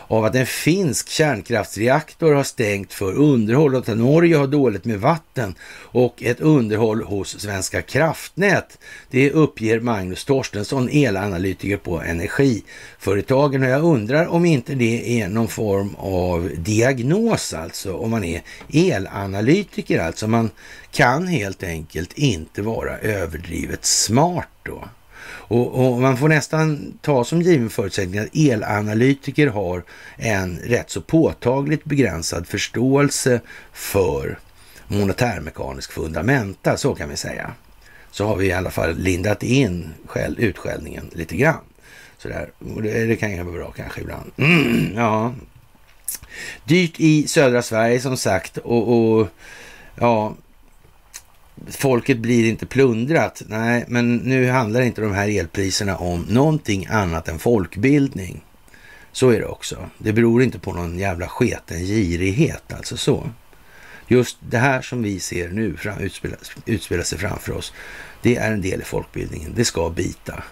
av att en finsk kärnkraftsreaktor har stängt för underhåll och att Norge har dåligt med vatten och ett underhåll hos Svenska kraftnät. Det uppger Magnus Torstensson, elanalytiker på Energiföretagen och jag undrar om inte det är någon form av diagnos alltså, om man är elanalytiker alltså. Man kan helt enkelt inte vara överdrivet smart då. Och, och, man får nästan ta som given förutsättning att elanalytiker har en rätt så påtagligt begränsad förståelse för monetärmekanisk fundamenta, så kan vi säga. Så har vi i alla fall lindat in själv, utskällningen lite grann. Sådär. Och det, det kan ju vara bra kanske ibland. Mm, ja. Dyrt i södra Sverige som sagt och, och ja, folket blir inte plundrat. Nej, men nu handlar inte de här elpriserna om någonting annat än folkbildning. Så är det också. Det beror inte på någon jävla sketen girighet, alltså så. Just det här som vi ser nu fram, utspela, utspela sig framför oss, det är en del i folkbildningen. Det ska bita.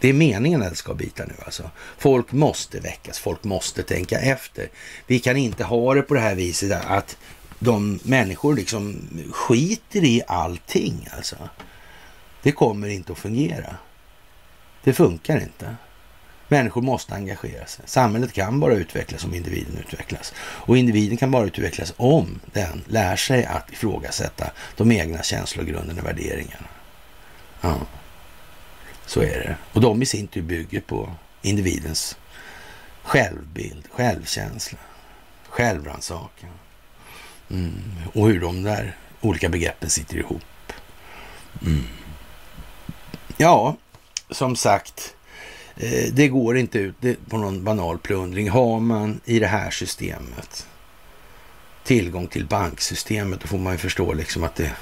Det är meningen att det ska bita nu alltså. Folk måste väckas, folk måste tänka efter. Vi kan inte ha det på det här viset att de människor liksom skiter i allting alltså. Det kommer inte att fungera. Det funkar inte. Människor måste engagera sig. Samhället kan bara utvecklas om individen utvecklas. Och individen kan bara utvecklas om den lär sig att ifrågasätta de egna känslogrunderna och värderingarna. Ja, så är det. Och de i sin tur bygger på individens självbild, självkänsla, självrannsakan. Mm. Och hur de där olika begreppen sitter ihop. Mm. Ja, som sagt, eh, det går inte ut på någon banal plundring. Har man i det här systemet tillgång till banksystemet, då får man ju förstå liksom att det,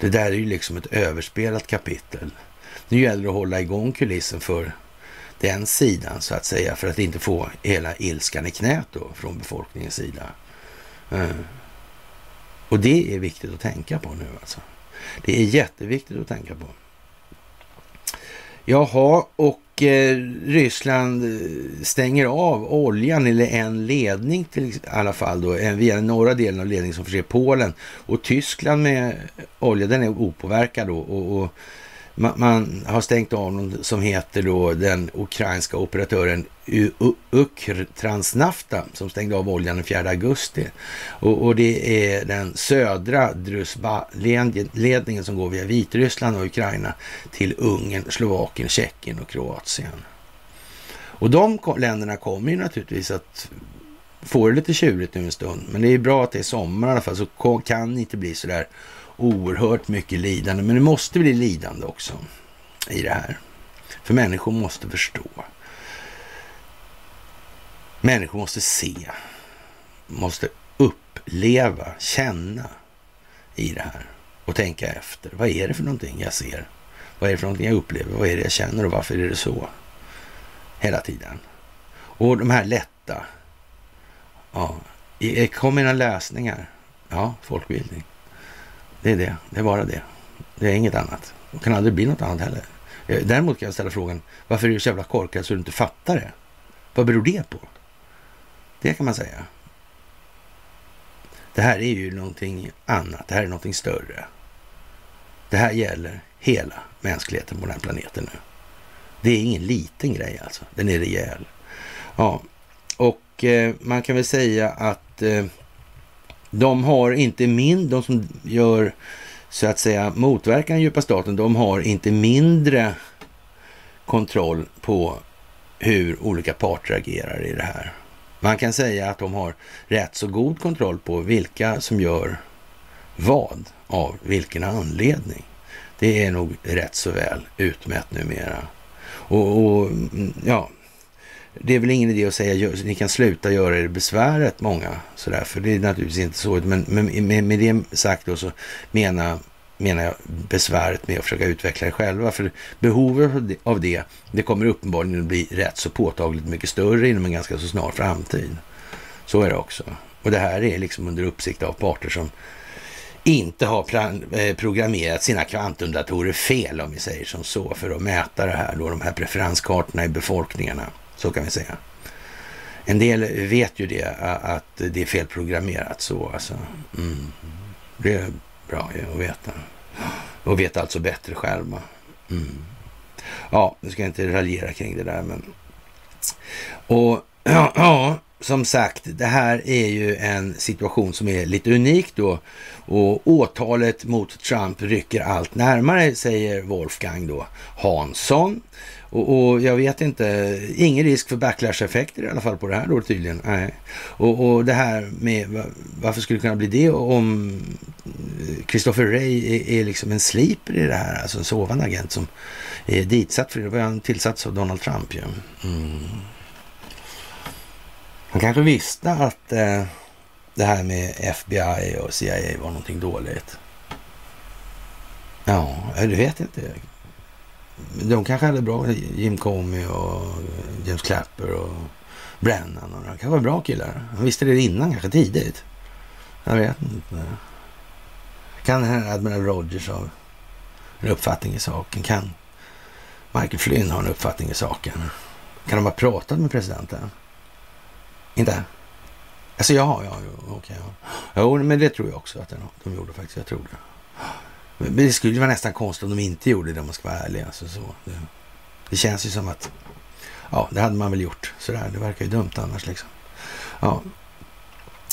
det där är ju liksom ett överspelat kapitel. Nu gäller det att hålla igång kulissen för den sidan så att säga, för att inte få hela ilskan i knät då från befolkningens sida. Mm. Och det är viktigt att tänka på nu alltså. Det är jätteviktigt att tänka på. Jaha, och eh, Ryssland eh, stänger av oljan, eller en ledning till i alla fall då, eh, via den norra delen av ledningen som förser Polen. Och Tyskland med olja, den är opåverkad då. Och, och man, man, har stängt av någon som heter då den ukrainska operatören Ukr-Transnafta som stängde av oljan den 4 augusti. Och, och det är den södra Druzjba-ledningen som går via Vitryssland och Ukraina till Ungern, Slovakien, Tjeckien och Kroatien. Och de länderna kommer ju naturligtvis att få det lite tjurigt nu en stund. Men det är bra att det är sommar i alla fall, så kan det inte bli sådär oerhört mycket lidande. Men det måste bli lidande också i det här. För människor måste förstå. Människor måste se, måste uppleva, känna i det här och tänka efter. Vad är det för någonting jag ser? Vad är det för någonting jag upplever? Vad är det jag känner och varför är det så? Hela tiden. Och de här lätta, ja, kom mina läsningar. Ja, folkbildning. Det är det. Det är bara det. Det är inget annat. Det kan aldrig bli något annat heller. Eh, däremot kan jag ställa frågan, varför är du så jävla korkad så du inte fattar det? Vad beror det på? Det kan man säga. Det här är ju någonting annat. Det här är någonting större. Det här gäller hela mänskligheten på den här planeten nu. Det är ingen liten grej alltså. Den är rejäl. Ja, och eh, man kan väl säga att eh, de har inte mindre, de som gör så att säga motverkar den djupa staten, de har inte mindre kontroll på hur olika parter agerar i det här. Man kan säga att de har rätt så god kontroll på vilka som gör vad av vilken anledning. Det är nog rätt så väl utmätt numera. Och, och mm, ja, det är väl ingen idé att säga ni kan sluta göra er besväret många sådär, för det är naturligtvis inte så. Men, med, med det sagt då så menar, menar jag besväret med att försöka utveckla er själva. För behovet av det, det kommer uppenbarligen att bli rätt så påtagligt mycket större inom en ganska så snar framtid. Så är det också. Och det här är liksom under uppsikt av parter som inte har plan, eh, programmerat sina kvantumdatorer fel, om vi säger som så, för att mäta det här då, de här preferenskartorna i befolkningarna. Så kan vi säga. En del vet ju det, att det är felprogrammerat så. Alltså. Mm. Det är bra att veta. Och vet alltså bättre själva. Mm. Ja, nu ska jag inte raljera kring det där, men... Och ja, ja, som sagt, det här är ju en situation som är lite unik då. Och åtalet mot Trump rycker allt närmare, säger Wolfgang då Hansson. Och, och, jag vet inte, ingen risk för backlash-effekter i alla fall på det här då tydligen. Nej. Och, och det här med varför skulle det kunna bli det om eh, Christopher Ray är, är, liksom en sliper i det här, alltså en sovande agent som är ditsatt för det. var han tillsatt av Donald Trump ju. Mm. Han kanske visste att eh, det här med FBI och CIA var någonting dåligt. Ja, du vet inte de kanske hade bra, Jim Comey och James Clapper och Brennan. Och de kanske var bra killar. De visste det innan, kanske tidigt. Jag vet inte. Kan Admiral Rogers ha en uppfattning i saken? Kan Michael Flynn ha en uppfattning i saken? Kan de ha pratat med presidenten? Inte? Alltså ja, ja, okej. Okay, ja. Jo, men det tror jag också att de gjorde faktiskt. Jag tror det. Men det skulle vara nästan konstigt om de inte gjorde det om man ska vara ärlig. Alltså, så. Det, det, känns ju som att, ja, det hade man väl gjort sådär. Det verkar ju dumt annars liksom. Ja,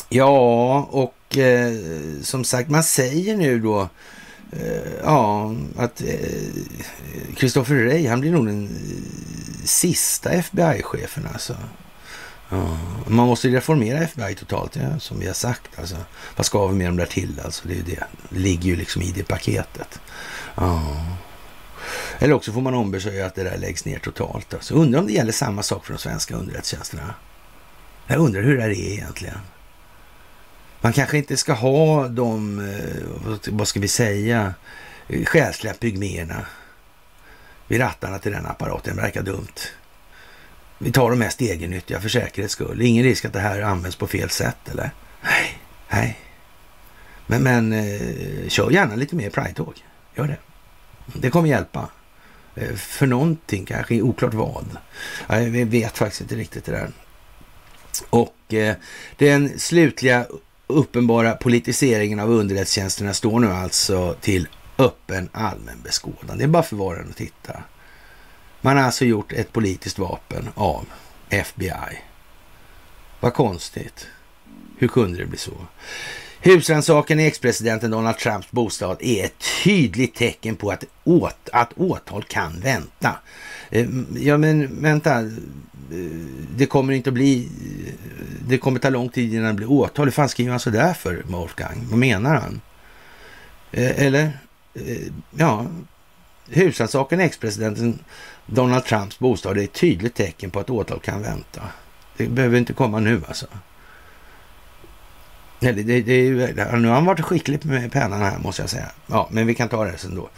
ja och eh, som sagt, man säger nu då eh, ja, att eh, Christopher Wray, han blir nog den sista FBI-chefen alltså. Ja, man måste reformera FBI totalt, ja, som vi har sagt. Alltså. Vad ska vi med dem där till? Alltså, det, är det. det ligger ju liksom i det paketet. Ja. Eller också får man ombesörja att det där läggs ner totalt. Alltså. Undrar om det gäller samma sak för de svenska underrättelsetjänsterna. Jag undrar hur det är egentligen. Man kanske inte ska ha de, eh, vad ska vi säga, eh, själsliga pygméerna vid rattarna till den apparaten. Det verkar dumt. Vi tar de mest egennyttiga för säkerhets skull. Ingen risk att det här används på fel sätt eller? Nej, nej. Men, men eh, kör gärna lite mer Pride-tåg. Gör det. Det kommer hjälpa. Eh, för någonting kanske, oklart vad. Jag vet faktiskt inte riktigt det där. Och eh, den slutliga uppenbara politiseringen av underrättelsetjänsterna står nu alltså till öppen allmän beskådan. Det är bara för var och en att titta. Man har alltså gjort ett politiskt vapen av FBI. Vad konstigt. Hur kunde det bli så? Husrannsakan i ex-presidenten Donald Trumps bostad är ett tydligt tecken på att, åt, att åtal kan vänta. Eh, ja, men vänta. Eh, det kommer inte att bli... Eh, det kommer ta lång tid innan det blir åtal. Hur fan skriver han sådär för, Wolfgang? Vad menar han? Eller? Ja, husrannsakan i ex-presidenten Donald Trumps bostad är ett tydligt tecken på att åtal kan vänta. Det behöver inte komma nu alltså. Nej, det, det, det, nu har han varit skicklig med pennan här måste jag säga. Ja, men vi kan ta det sen då.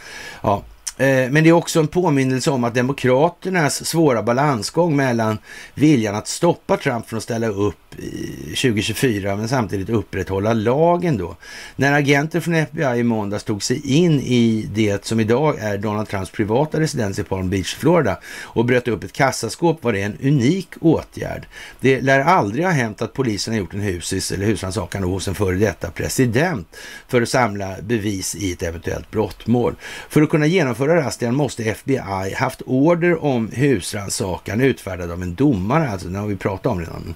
Ja, Eh, men det är också en påminnelse om att Demokraternas svåra balansgång mellan viljan att stoppa Trump från att ställa upp 2024 men samtidigt upprätthålla lagen då. När agenter från FBI i måndags tog sig in i det som idag är Donald Trumps privata residens i Palm Beach, Florida och bröt upp ett kassaskåp var det en unik åtgärd. Det lär aldrig ha hänt att polisen har gjort en husis eller husrannsakan hos en före detta president för att samla bevis i ett eventuellt brottmål. För att kunna genomföra razzian måste FBI haft order om husrannsakan utfärdad av en domare, alltså den har vi pratat om redan.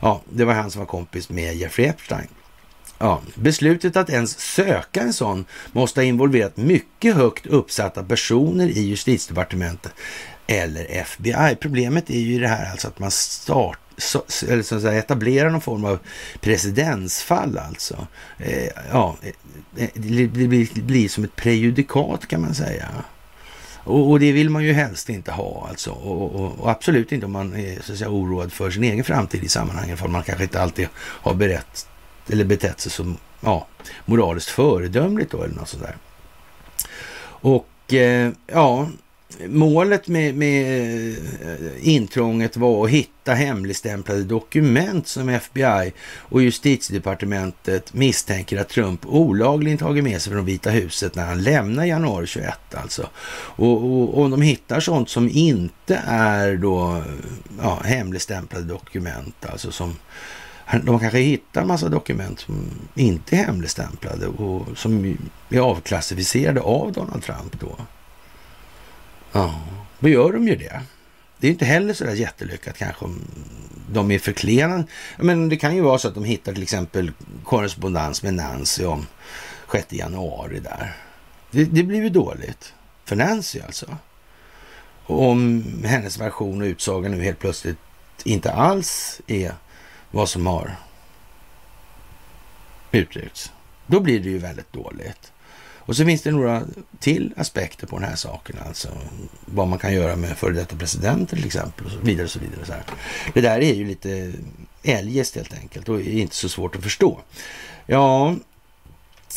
Ja, det var han som var kompis med Jeffrey Epstein. Ja, beslutet att ens söka en sån måste ha involverat mycket högt uppsatta personer i justitiedepartementet eller FBI. Problemet är ju det här alltså att man startar så, eller så att säga, etablera någon form av presidensfall alltså. Eh, ja, eh, eh, det blir, blir som ett prejudikat kan man säga. Och, och, det vill man ju helst inte ha alltså. Och, och, och, absolut inte om man är så att säga, oroad för sin egen framtid i sammanhanget. För man kanske inte alltid har berett, eller betett sig som ja, moraliskt föredömligt då eller något sådär. Och eh, ja, målet med, med eh, intrånget var att hitta hemligstämplade dokument som FBI och justitiedepartementet misstänker att Trump olagligen tagit med sig från Vita huset när han lämnar januari 21 alltså. Och om de hittar sånt som inte är då ja, hemligstämplade dokument, alltså som de kanske hittar en massa dokument som inte är hemligstämplade och som är avklassificerade av Donald Trump då. Ja, då gör de ju det. Det är inte heller så där jättelyckat kanske om de är förklenade. Men det kan ju vara så att de hittar till exempel korrespondens med Nancy om 6 januari där. Det, det blir ju dåligt för Nancy alltså. Och om hennes version och utsaga nu helt plötsligt inte alls är vad som har uttryckts. Då blir det ju väldigt dåligt. Och så finns det några till aspekter på den här saken, alltså vad man kan göra med före detta presidenter till exempel och så vidare. Och så vidare så här. Det där är ju lite eljest helt enkelt och inte så svårt att förstå. Ja,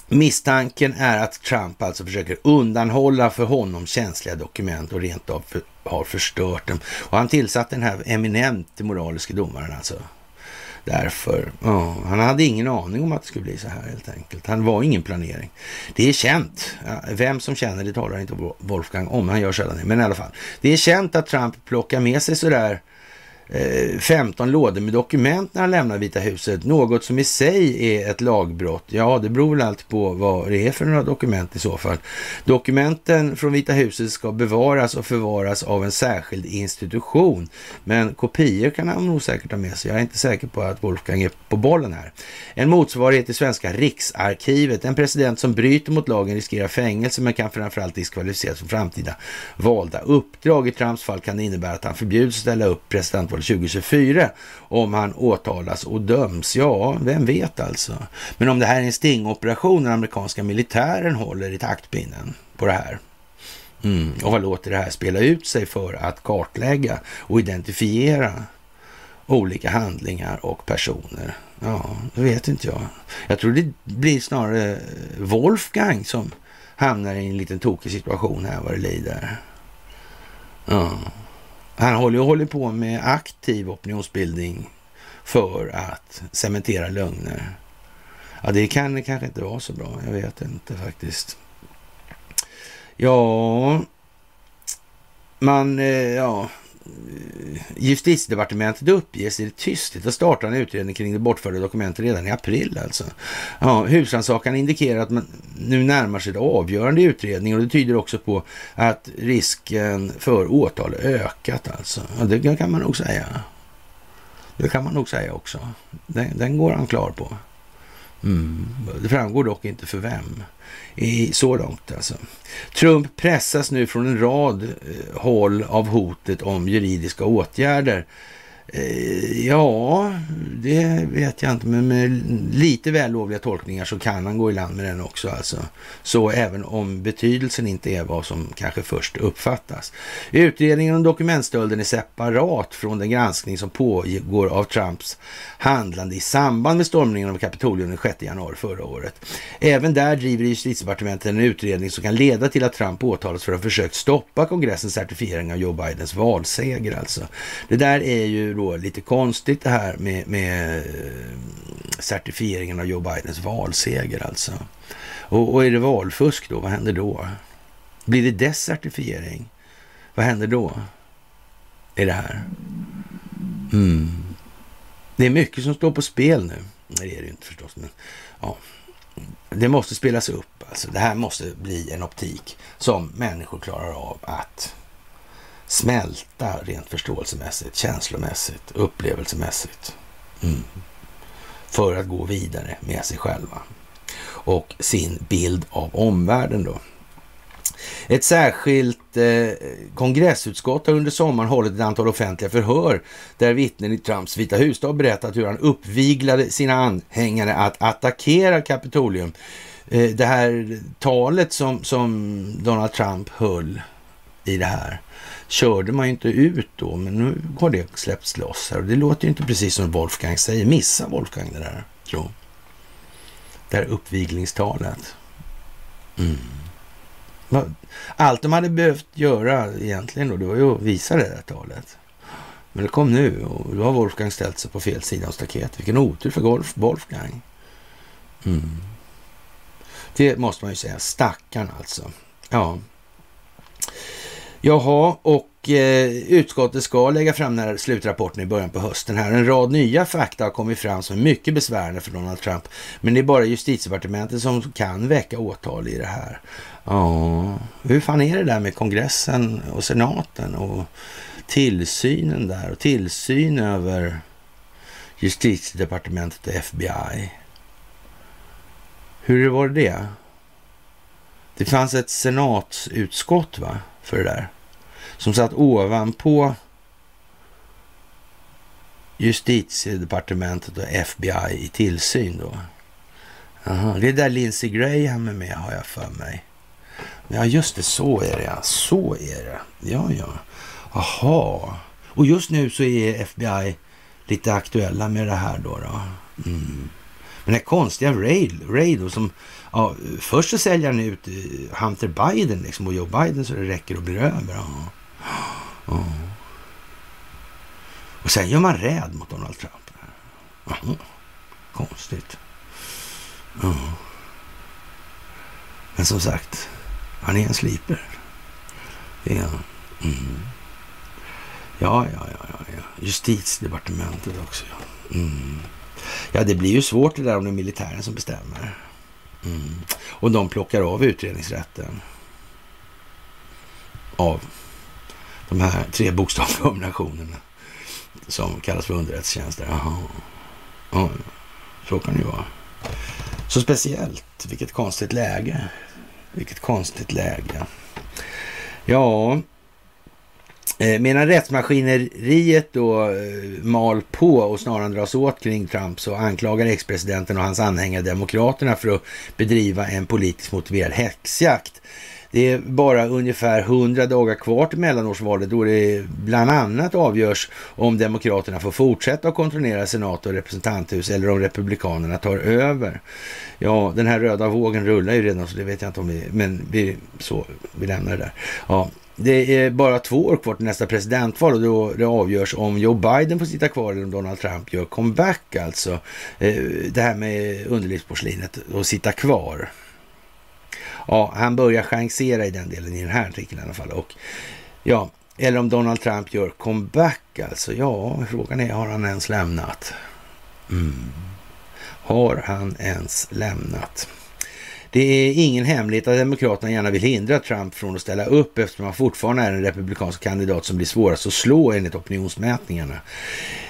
misstanken är att Trump alltså försöker undanhålla för honom känsliga dokument och rent av för, har förstört dem. Och han tillsatte den här eminent moraliska domaren alltså Därför, ja, han hade ingen aning om att det skulle bli så här helt enkelt. Han var ingen planering. Det är känt, vem som känner det talar inte Wolfgang om, han gör sällan det, men i alla fall. Det är känt att Trump plockar med sig sådär Eh, 15 lådor med dokument när han lämnar Vita huset. Något som i sig är ett lagbrott. Ja, det beror väl alltid på vad det är för några dokument i så fall. Dokumenten från Vita huset ska bevaras och förvaras av en särskild institution. Men kopior kan han nog säkert ha med sig. Jag är inte säker på att Wolfgang är på bollen här. En motsvarighet till svenska Riksarkivet. En president som bryter mot lagen riskerar fängelse men kan framförallt diskvalificeras från framtida valda uppdrag. I Trumps fall kan det innebära att han förbjuds ställa upp presidentval 2024 om han åtalas och döms. Ja, vem vet alltså. Men om det här är en stingoperation den amerikanska militären håller i taktpinnen på det här. Mm. Och vad låter det här spela ut sig för att kartlägga och identifiera olika handlingar och personer? Ja, det vet inte jag. Jag tror det blir snarare Wolfgang som hamnar i en liten tokig situation här vad det lider. Ja. Han håller, håller på med aktiv opinionsbildning för att cementera lögner. Ja, det kan kanske inte vara så bra. Jag vet inte faktiskt. Ja, man, eh, ja, Eh, justitiedepartementet uppges i det tysthet att starta en utredning kring det bortförda dokumentet redan i april alltså. Ja, husrannsakan indikerar att man nu närmar sig det avgörande i utredningen och det tyder också på att risken för åtal ökat alltså. Ja, det kan man nog säga. Det kan man nog säga också. Den, den går han klar på. Mm. Det framgår dock inte för vem. I, så långt alltså. Trump pressas nu från en rad eh, håll av hotet om juridiska åtgärder Eh, Eh, ja, det vet jag inte, men med lite vällovliga tolkningar så kan han gå i land med den också. Alltså. Så även om betydelsen inte är vad som kanske först uppfattas. Utredningen om dokumentstölden är separat från den granskning som pågår av Trumps handlande i samband med stormningen av Kapitolium den 6 januari förra året. Även där driver justitiedepartementet en utredning som kan leda till att Trump åtalas för att ha försökt stoppa kongressens certifiering av Joe Bidens valseger. Alltså. Det där är ju då lite konstigt det här med, med eh, certifieringen av Joe Bidens valseger alltså. Och, och är det valfusk då, vad händer då? Blir det desertifiering? Vad händer då? Är det här? Mm. Det är mycket som står på spel nu. Nej, det är det inte förstås, men ja. Det måste spelas upp. Alltså, det här måste bli en optik som människor klarar av att smälta rent förståelsemässigt, känslomässigt, upplevelsemässigt. Mm. För att gå vidare med sig själva och sin bild av omvärlden då. Ett särskilt eh, kongressutskott har under sommaren hållit ett antal offentliga förhör där vittnen i Trumps Vita hus har berättat hur han uppviglade sina anhängare att attackera Kapitolium. Eh, det här talet som, som Donald Trump höll i det här körde man ju inte ut då, men nu har det släppts loss här och det låter ju inte precis som Wolfgang säger. Missa Wolfgang det där, tro. Det här uppviglingstalet. Mm. Allt de hade behövt göra egentligen då, det var ju att visa det där talet. Men det kom nu och då har Wolfgang ställt sig på fel sida av staketet. Vilken otur för Golf, Wolfgang. Mm. Det måste man ju säga. Stackarn alltså. Ja. Jaha, och eh, utskottet ska lägga fram den här slutrapporten i början på hösten här. En rad nya fakta har kommit fram som är mycket besvärande för Donald Trump. Men det är bara justitiedepartementet som kan väcka åtal i det här. Ja, hur fan är det där med kongressen och senaten och tillsynen där och tillsyn över justitiedepartementet och FBI? Hur var det? Det fanns ett senatsutskott va? För det där. Som satt ovanpå justitiedepartementet och FBI i tillsyn då. Aha, det är där Lindsey Graham är med har jag för mig. Ja, just det, så är det ja. Så är det. Ja, ja. Aha. Och just nu så är FBI lite aktuella med det här då. då. Mm. Men den här konstiga Raid, Raid som Ja, först så säljer han ut eh, Hunter Biden liksom, och Joe Biden så det räcker och blir över. Ja. Ja. Och sen gör man räd mot Donald Trump. Ja. Konstigt. Ja. Men som sagt, han är en sliper. Det är han. Mm. Ja, ja, ja, ja, ja. Justitiedepartementet också. Ja. Mm. ja, det blir ju svårt det där om det är militären som bestämmer. Mm. Och de plockar av utredningsrätten av de här tre bokstavskombinationerna som kallas för underrättelsetjänster. Jaha. Ja, så kan det ju vara. Så speciellt. Vilket konstigt läge. Vilket konstigt läge. Ja, Eh, medan rättsmaskineriet då eh, mal på och snarare dras åt kring Trump så anklagar ex-presidenten och hans anhängare Demokraterna för att bedriva en politiskt motiverad häxjakt. Det är bara ungefär 100 dagar kvar till mellanårsvalet då det bland annat avgörs om Demokraterna får fortsätta att kontrollera senat och representanthus eller om Republikanerna tar över. Ja, den här röda vågen rullar ju redan så det vet jag inte om vi, men vi, så, vi lämnar det där. Ja, det är bara två år kvar till nästa presidentval och då det avgörs om Joe Biden får sitta kvar eller om Donald Trump gör comeback alltså. Eh, det här med underlivsporslinet och sitta kvar. Ja, han börjar chansera i den delen i den här artikeln i alla fall. Och ja, eller om Donald Trump gör comeback alltså. Ja, frågan är, har han ens lämnat? Mm. Har han ens lämnat? Det är ingen hemlighet att Demokraterna gärna vill hindra Trump från att ställa upp eftersom han fortfarande är en republikansk kandidat som blir svårast att slå enligt opinionsmätningarna.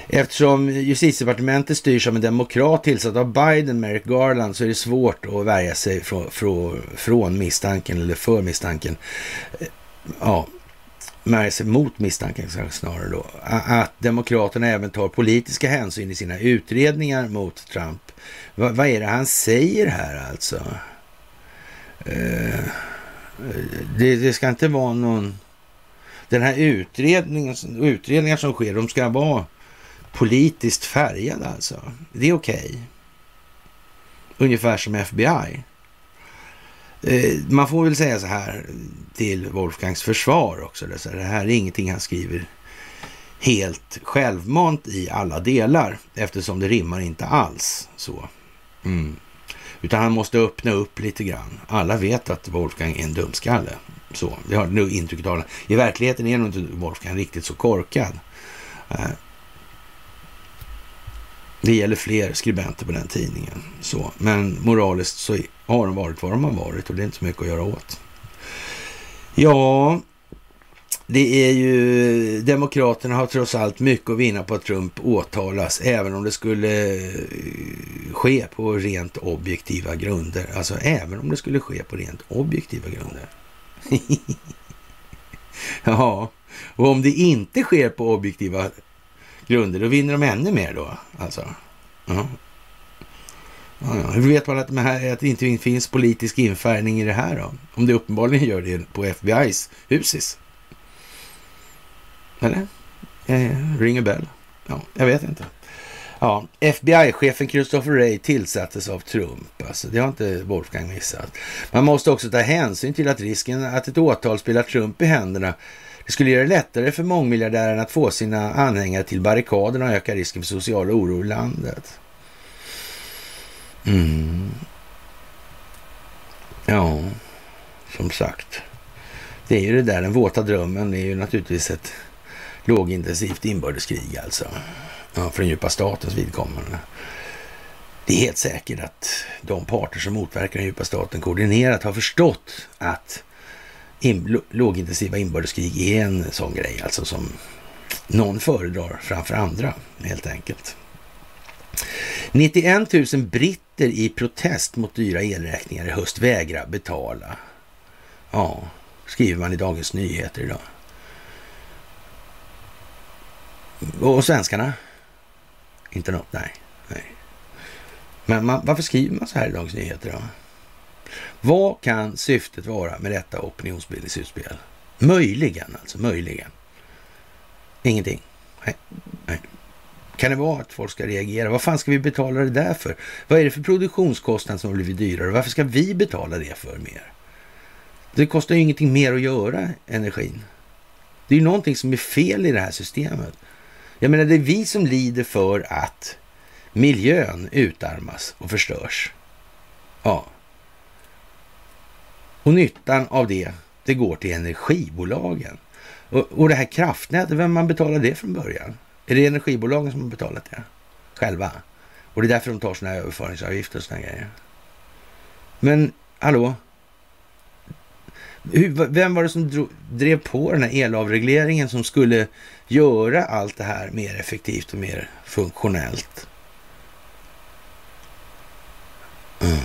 Eftersom justitiedepartementet styrs av en demokrat tillsatt av Biden, Merrick Garland, så är det svårt att värja sig från, från, från misstanken, eller för misstanken, eh, ja, värja sig mot misstanken snarare då, att Demokraterna även tar politiska hänsyn i sina utredningar mot Trump. Va, vad är det han säger här alltså? Eh, det, det, ska inte vara någon... Den här utredningen, utredningar som sker, de ska vara politiskt färgade alltså. Det är okej. Okay. Ungefär som FBI. Eh, man får väl säga så här till Wolfgangs försvar också. Det här är ingenting han skriver helt självmant i alla delar eftersom det rimmar inte alls så. Mm. Utan han måste öppna upp lite grann. Alla vet att Wolfgang är en dumskalle. Så, det har nu intrycket av. I verkligheten är nog inte Wolfgang riktigt så korkad. Eh, det gäller fler skribenter på den tidningen. Så. Men moraliskt så har de varit vad de har varit och det är inte så mycket att göra åt. Ja, det är ju, Demokraterna har trots allt mycket att vinna på att Trump åtalas, även om det skulle eh, ske på rent objektiva grunder. Alltså även om det skulle ske på rent objektiva grunder. ja, och om det inte sker på objektiva grunder, då vinner de ännu mer då. Alltså. Ja. Ja, Hur vet man att, de här, att det inte finns politisk infärgning i det här då? Om det uppenbarligen gör det på FBI's husis. Eller? Eh, ring a bell. Ja, jag vet inte. Ja, FBI-chefen Christopher Wray tillsattes av Trump. Alltså, det har inte Wolfgang missat. Man måste också ta hänsyn till att risken att ett åtal spelar Trump i händerna det skulle göra det lättare för mångmiljardären att få sina anhängare till barrikaderna och öka risken för social oro i landet. Mm. Ja, som sagt. Det är ju det där, den våta drömmen. Det är ju naturligtvis ett lågintensivt inbördeskrig alltså. Ja, för den djupa statens vidkommande. Det är helt säkert att de parter som motverkar den djupa staten koordinerat har förstått att in, lågintensiva inbördeskrig är en sån grej alltså som någon föredrar framför andra helt enkelt. 91 000 britter i protest mot dyra elräkningar i höst vägrar betala. Ja, skriver man i Dagens Nyheter idag. Och svenskarna? Inte något, nej. nej. Men man, varför skriver man så här i Dagens Nyheter då? Vad kan syftet vara med detta opinionsbildningsutspel? Möjligen, alltså möjligen. Ingenting. Nej. nej. Kan det vara att folk ska reagera? Vad fan ska vi betala det där för? Vad är det för produktionskostnad som har blivit dyrare? Varför ska vi betala det för mer? Det kostar ju ingenting mer att göra energin. Det är ju någonting som är fel i det här systemet. Jag menar, det är vi som lider för att miljön utarmas och förstörs. Ja. Och nyttan av det, det går till energibolagen. Och, och det här kraftnätet, vem man betalar det från början? Är det energibolagen som har betalat det? Själva? Och det är därför de tar sådana här överföringsavgifter och sådana grejer. Men hallå? Hur, vem var det som drog, drev på den här elavregleringen som skulle göra allt det här mer effektivt och mer funktionellt? Mm.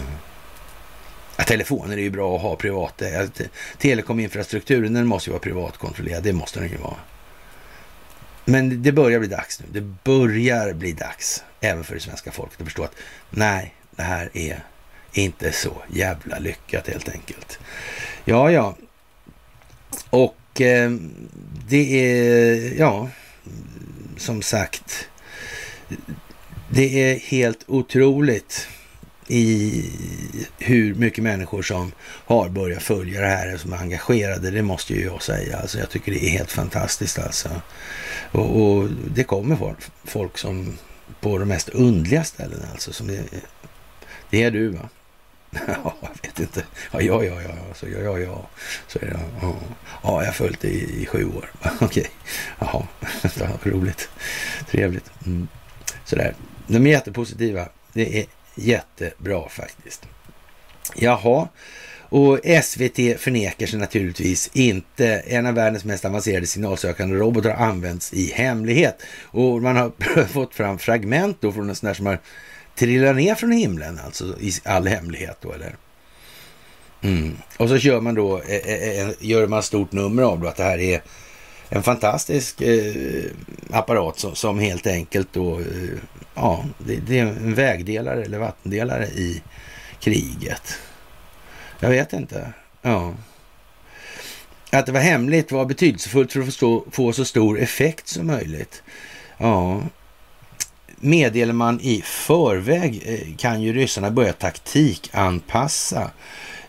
Ja, telefoner är ju bra att ha privat. Telekominfrastrukturen den måste ju vara privatkontrollerad. Det måste den ju vara. Men det börjar bli dags nu. Det börjar bli dags även för det svenska folket att förstå att nej, det här är inte så jävla lyckat helt enkelt. Ja, ja. Och eh, det är, ja, som sagt, det är helt otroligt i hur mycket människor som har börjat följa det här, som är engagerade, det måste ju jag säga. Alltså, jag tycker det är helt fantastiskt alltså. Och, och det kommer folk, folk som på de mest undliga ställen alltså. Som det, det är du va? Ja, jag vet inte. Ja, ja, ja, ja, så ja, ja, ja. Så är det, ja. ja, jag har följt det i, i sju år. Okej, jaha, roligt, trevligt. Mm. Sådär, de är jättepositiva. Det är jättebra faktiskt. Jaha, och SVT förnekar sig naturligtvis inte. En av världens mest avancerade signalsökande robotar har använts i hemlighet. Och man har fått fram fragment då från en sån där som har trillar ner från himlen, alltså i all hemlighet då, eller? Mm. Och så gör man då, eh, eh, eh, gör man stort nummer av då att det här är en fantastisk eh, apparat som, som, helt enkelt då, eh, ja, det, det, är en vägdelare eller vattendelare i kriget. Jag vet inte. Ja. Att det var hemligt var betydelsefullt för att få så stor effekt som möjligt. Ja, meddelar man i förväg eh, kan ju ryssarna börja taktikanpassa.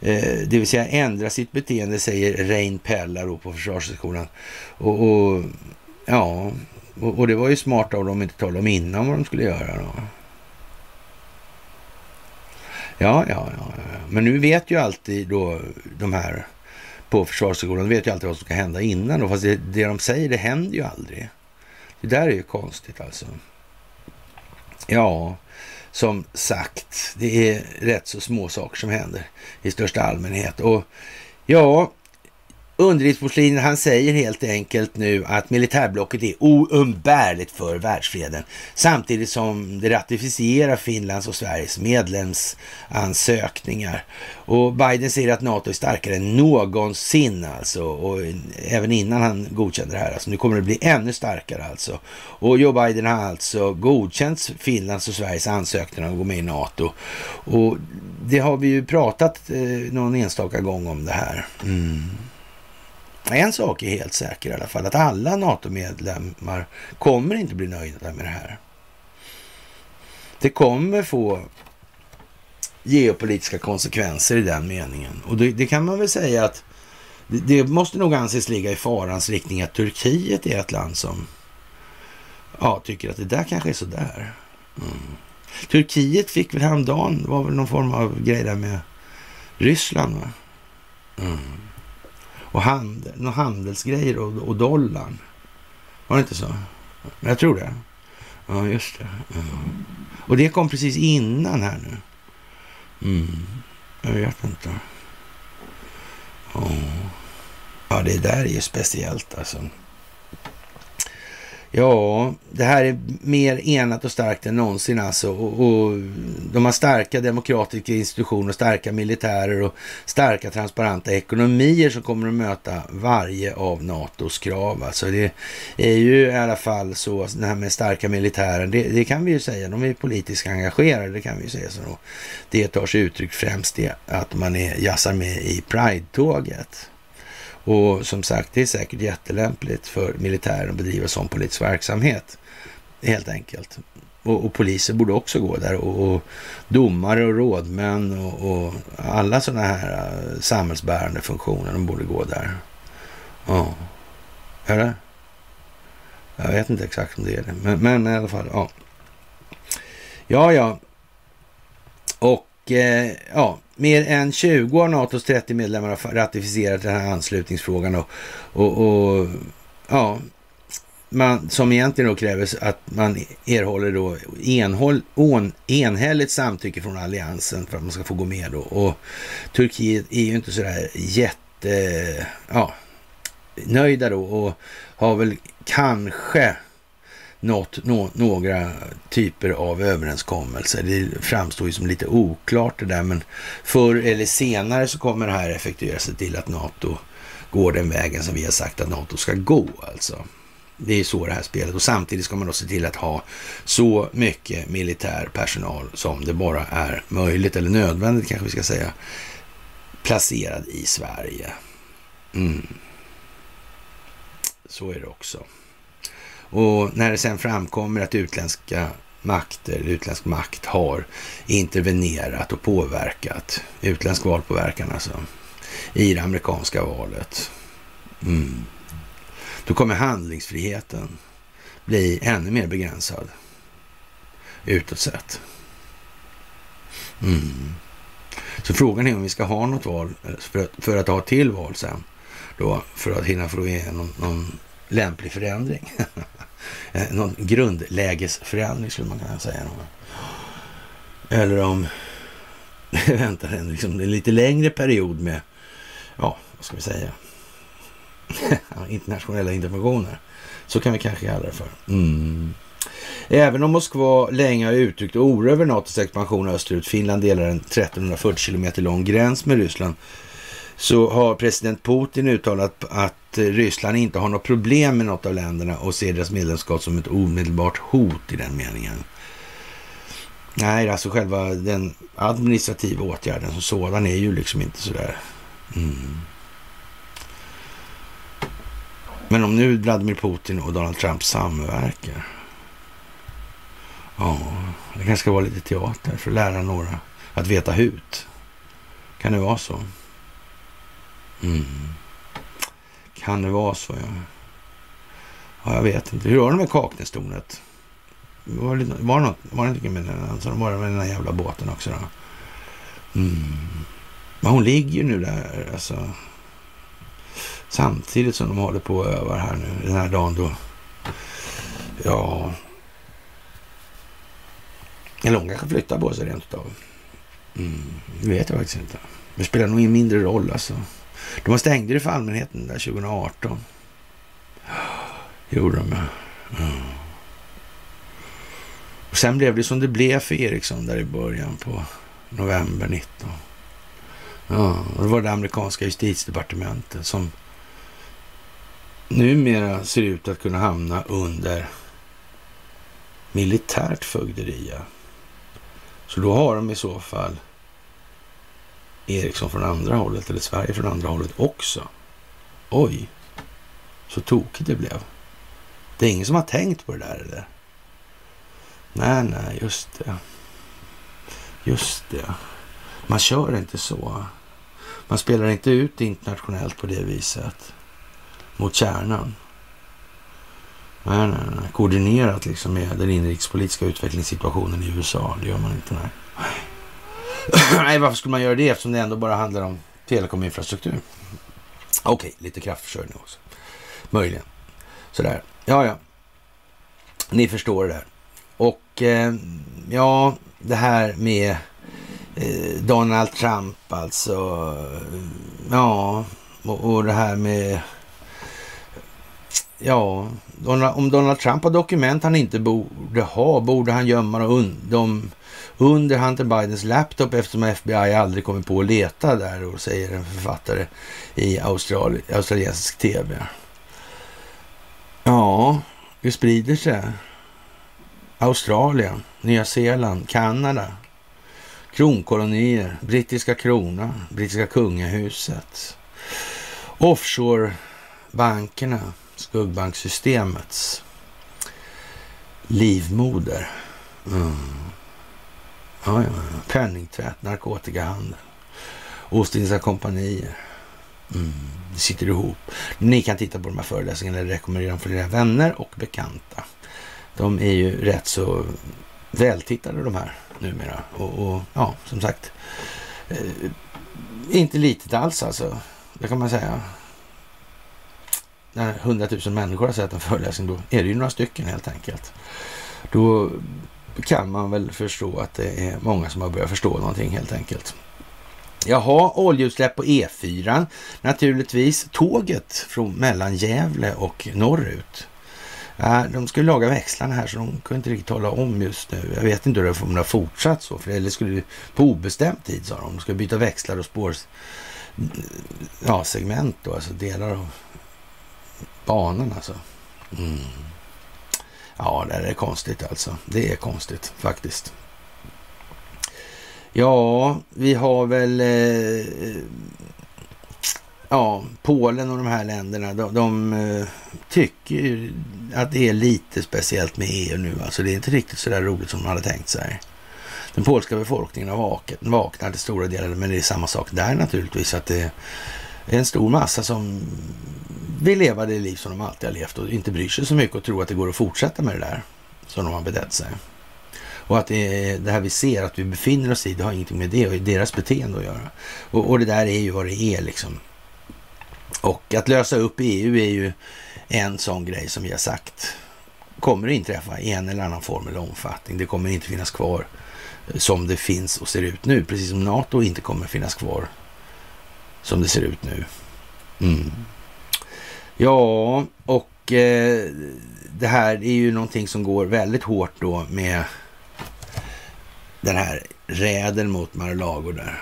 Eh, det vill säga ändra sitt beteende, säger Rein Pella då på Försvarshögskolan. Och, och, ja, och, och, det var ju smart av dem att inte tala om innan vad de skulle göra. Då. Ja, ja, ja, men nu vet ju alltid då de här på Försvarshögskolan, de vet ju alltid vad som ska hända innan då, fast det, det de säger det händer ju aldrig. Det där är ju konstigt alltså. Ja, som sagt, det är rätt så små saker som händer i största allmänhet. Och ja, Underlivsporslinet, han säger helt enkelt nu att militärblocket är oumbärligt för världsfreden samtidigt som det ratificerar Finlands och Sveriges medlemsansökningar. Och Biden säger att NATO är starkare än någonsin alltså och även innan han godkände det här. Alltså nu kommer det bli ännu starkare alltså. Och Joe Biden har alltså godkänt Finlands och Sveriges ansökningar om att gå med i NATO. Och det har vi ju pratat eh, någon enstaka gång om det här. Mm. En sak är helt säker i alla fall, att alla NATO-medlemmar kommer inte bli nöjda med det här. Det kommer få geopolitiska konsekvenser i den meningen. Och det, det kan man väl säga att det, det, måste nog anses ligga i farans riktning att Turkiet är ett land som ja, tycker att det där kanske är sådär. Mm. Turkiet fick väl häromdagen, det var väl någon form av grej där med Ryssland va? Mm och handel, handelsgrejer och, och dollarn. Var det inte så? Jag tror det. Ja, just det. Ja. Och det kom precis innan här nu. Mm. Jag vet inte. Ja. Ja, det där är ju speciellt alltså. Ja, det här är mer enat och starkt än någonsin alltså. Och, och, de har starka demokratiska institutioner, starka militärer och starka transparenta ekonomier som kommer att möta varje av NATOs krav. Alltså det är ju i alla fall så, alltså, det här med starka militärer, det, det kan vi ju säga, de är politiskt engagerade, det kan vi ju säga. Så då. Det tar sig uttryck främst i att man är, jassar med i Pride-tåget. Och som sagt, det är säkert jättelämpligt för militären att bedriva sån politisk verksamhet. Helt enkelt. Och, och poliser borde också gå där och, och domare och rådmän och, och alla sådana här äh, samhällsbärande funktioner, de borde gå där. Ja. Eller? Jag vet inte exakt om det är det, men, men i alla fall, ja. Ja, ja. Och eh, ja, mer än 20 av NATOs 30 medlemmar har ratificerat den här anslutningsfrågan och, och, och ja, man, som egentligen då kräver att man erhåller då enhåll, on, enhälligt samtycke från alliansen för att man ska få gå med då. Och Turkiet är ju inte sådär jätte, ja, nöjda då och har väl kanske nått no, några typer av överenskommelser. Det framstår ju som lite oklart det där, men förr eller senare så kommer det här effektuera sig till att NATO går den vägen som vi har sagt att NATO ska gå alltså. Det är så det här spelet och samtidigt ska man då se till att ha så mycket militär personal som det bara är möjligt eller nödvändigt kanske vi ska säga placerad i Sverige. Mm. Så är det också. Och när det sen framkommer att utländska makter, utländsk makt har intervenerat och påverkat, utländsk valpåverkan alltså, i det amerikanska valet. Mm. Då kommer handlingsfriheten bli ännu mer begränsad utåt sett. Mm. Så frågan är om vi ska ha något val för att, för att ha till val sen. Då, för att hinna få igenom någon lämplig förändring. någon grundlägesförändring skulle man kunna säga. Eller om det väntar en, liksom, en lite längre period med, ja, vad ska vi säga, internationella interventioner. Så kan vi kanske kalla det för. Mm. Även om Moskva länge har uttryckt oro över NATOs expansion österut, Finland delar en 1340 kilometer lång gräns med Ryssland, så har president Putin uttalat att Eh, Ryssland inte har något problem med något av länderna och ser deras medlemskap som ett omedelbart hot i den meningen. Nej, alltså själva den administrativa åtgärden som sådan är ju liksom inte sådär... Mm. Men om nu Vladimir Putin och Donald Trump samverkar. Ja, det kanske ska vara lite teater för att lära några att veta hut. Kan det vara så? Mm. Kan det vara så, ja. Ja, jag vet inte. Hur var det med Kaknästornet? Var det, var det, något, var det inte med den, alltså, var det med den här jävla båten också då? Mm. Men hon ligger ju nu där, alltså. Samtidigt som de håller på och övar här nu, den här dagen då. Ja. Eller hon kanske flyttar på sig rent utav. Mm, det vet jag faktiskt inte. Det spelar nog ingen mindre roll alltså. De stängde det för allmänheten där 2018. Gjorde de, ja. Och sen blev det som det blev för Ericsson där i början på november 19. Ja, och det var det amerikanska justitiedepartementet som numera ser ut att kunna hamna under militärt fögderi. Så då har de i så fall Ericsson liksom från andra hållet eller Sverige från andra hållet också. Oj, så tokigt det blev. Det är ingen som har tänkt på det där eller? Nej, nej, just det. Just det. Man kör inte så. Man spelar inte ut internationellt på det viset mot kärnan. Nej, nej, nej. Koordinerat liksom med den inrikespolitiska utvecklingssituationen i USA. Det gör man inte. Nej. nej, varför skulle man göra det eftersom det ändå bara handlar om telekominfrastruktur? Okej, okay, lite kraftförsörjning också. Möjligen. Sådär. Ja, ja. Ni förstår det där. Och eh, ja, det här med eh, Donald Trump alltså. Eh, ja, och, och det här med Ja, om Donald Trump har dokument han inte borde ha, borde han gömma dem under Hunter Bidens laptop eftersom FBI aldrig kommer på att leta där och säger en författare i Australi australiensisk tv. Ja, det sprider sig. Australien, Nya Zeeland, Kanada, kronkolonier, brittiska kronan, brittiska kungahuset, offshorebankerna, skuggbanksystemets livmoder. Mm. Ja, ja, Penningtvätt, narkotikahandel, Ostindiska kompanier. Mm. Det sitter ihop. Ni kan titta på de här föreläsningarna eller rekommendera dem för era vänner och bekanta. De är ju rätt så vältittade de här numera. Och, och ja, som sagt, eh, inte litet alls alltså. Det kan man säga när hundratusen människor har sett en föreläsning, då är det ju några stycken helt enkelt. Då kan man väl förstå att det är många som har börjat förstå någonting helt enkelt. Jaha, oljeutsläpp på E4 naturligtvis. Tåget från mellan Gävle och norrut. De skulle laga växlarna här så de kunde inte riktigt tala om just nu. Jag vet inte hur det har fortsatt så, för det skulle på obestämd tid sa de. De ska byta växlar och spår, ja, segment då, alltså delar av banan alltså. Mm. Ja, det är konstigt alltså. Det är konstigt faktiskt. Ja, vi har väl eh, ja, Polen och de här länderna. De, de eh, tycker att det är lite speciellt med EU nu. Alltså det är inte riktigt så där roligt som man hade tänkt sig. Den polska befolkningen har vaknat, vaknat till stora delar, men det är samma sak där naturligtvis. Att det är en stor massa som vill leva det liv som de alltid har levt och inte bryr sig så mycket och tror att det går att fortsätta med det där som de har betett sig. Och att det, det här vi ser, att vi befinner oss i, det har ingenting med det och deras beteende att göra. Och, och det där är ju vad det är liksom. Och att lösa upp EU är ju en sån grej som vi har sagt kommer att inträffa i en eller annan form eller omfattning. Det kommer inte finnas kvar eh, som det finns och ser ut nu, precis som NATO inte kommer finnas kvar som det ser ut nu. Mm. Ja, och eh, det här är ju någonting som går väldigt hårt då med den här räden mot Mar-a-Lago där.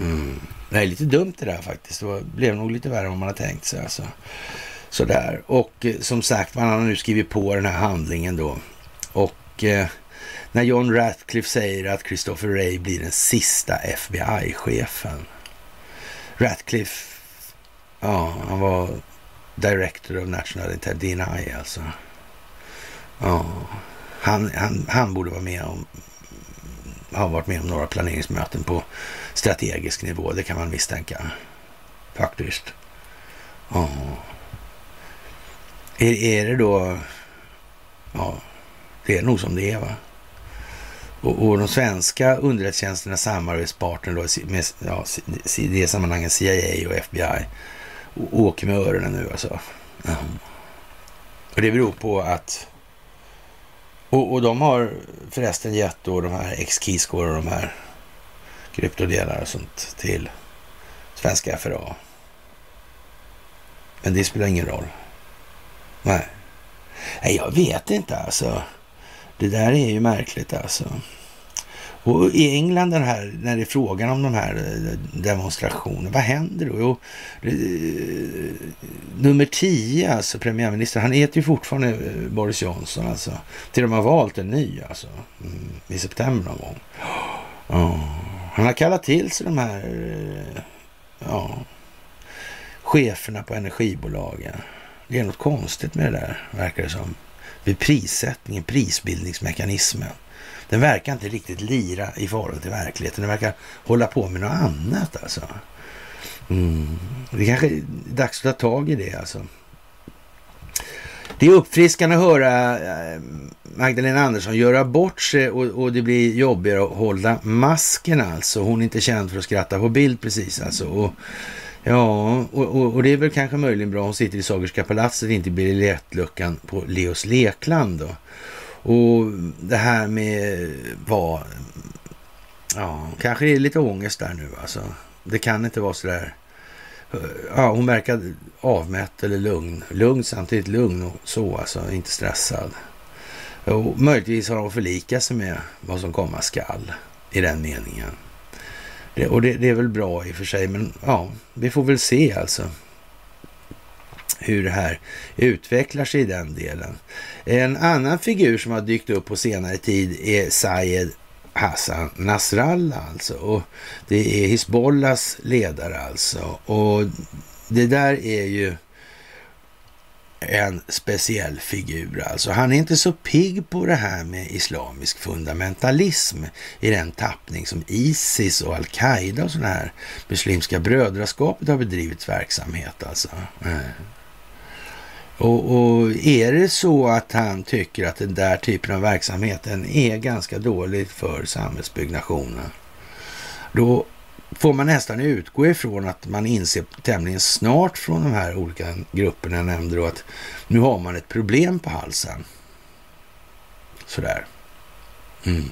Mm. Det är lite dumt det där faktiskt. Det blev nog lite värre än man har tänkt sig. Alltså. Sådär. Och eh, som sagt, man har nu skrivit på den här handlingen då. Och eh, när John Ratcliffe säger att Christopher Ray blir den sista FBI-chefen. Ratcliffe, ja, han var Director of National Intelligence, DNI alltså. Ja, han, han, han borde vara med om, ha varit med om några planeringsmöten på strategisk nivå, det kan man misstänka. Faktiskt. Ja. Är, är det då... Ja, det är nog som det är va? Och, och de svenska underrättelsetjänsternas samarbetspartner då med ja, i det sammanhanget CIA och FBI åker med öronen nu alltså. Och det beror på att... Och, och de har förresten gett då de här X-Keyscore och de här kryptodelar och sånt till svenska FRA. Men det spelar ingen roll. Nej. Nej, jag vet inte alltså. Det där är ju märkligt alltså. Och i England den här, när det är frågan om de här eh, demonstrationerna, vad händer då? Jo, eh, nummer 10, alltså premiärministern, han heter ju fortfarande eh, Boris Johnson alltså. Till de har valt en ny alltså, mm, i september någon gång. Oh. Han har kallat till sig de här ja, cheferna på energibolagen. Det är något konstigt med det där, verkar det som. Vid prissättningen, prisbildningsmekanismen. Den verkar inte riktigt lira i förhållande till verkligheten. Den verkar hålla på med något annat alltså. Mm. Det kanske är dags att ta tag i det alltså. Det är uppfriskande att höra eh, Magdalena Andersson göra bort sig och, och, det blir jobbigare att hålla masken alltså. Hon är inte känd för att skratta på bild precis alltså. Och Ja, och, och, och, det är väl kanske möjligen bra. Hon sitter i Sagerska palatset, inte i biljettluckan på Leos lekland då. Och det här med vad... Ja, kanske det är lite ångest där nu alltså. Det kan inte vara så där... Eh, ja, hon verkar avmätt eller lugn. Lugn samtidigt lugn och så alltså, inte stressad. Och möjligtvis har hon förlikat sig med vad som komma skall i den meningen. Det, och det, det, är väl bra i och för sig, men ja, vi får väl se alltså hur det här utvecklar sig i den delen. En annan figur som har dykt upp på senare tid är Sayed Hassan Nasrallah alltså. Och det är Hizbollahs ledare alltså. Och det där är ju en speciell figur alltså. Han är inte så pigg på det här med islamisk fundamentalism i den tappning som Isis och Al-Qaida och sådana här muslimska brödraskapet har bedrivit verksamhet alltså. Mm. Och, och, är det så att han tycker att den där typen av verksamheten är ganska dålig för samhällsbyggnationen, då får man nästan utgå ifrån att man inser tämligen snart från de här olika grupperna jag nämnde då att nu har man ett problem på halsen. Sådär. Mm.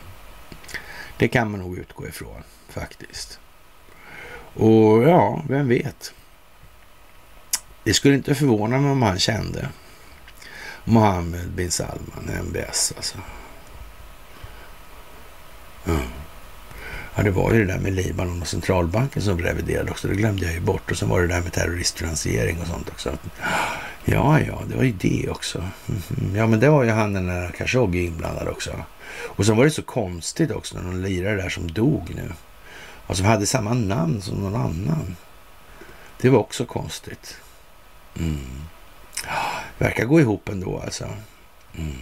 Det kan man nog utgå ifrån faktiskt. Och ja, vem vet? Det skulle inte förvåna mig om han kände Mohammed bin Salman, MBS alltså. Mm. Ja, det var ju det där med Libanon och centralbanken som reviderade också. Det glömde jag ju bort. Och så var det där med terroristfinansiering och sånt också. Ja, ja, det var ju det också. Mm. Ja, men det var ju han den där Khashoggi inblandad också. Och så var det så konstigt också när någon lirare där som dog nu. Alltså, och som hade samma namn som någon annan. Det var också konstigt. Mm. Verkar gå ihop ändå alltså. Mm.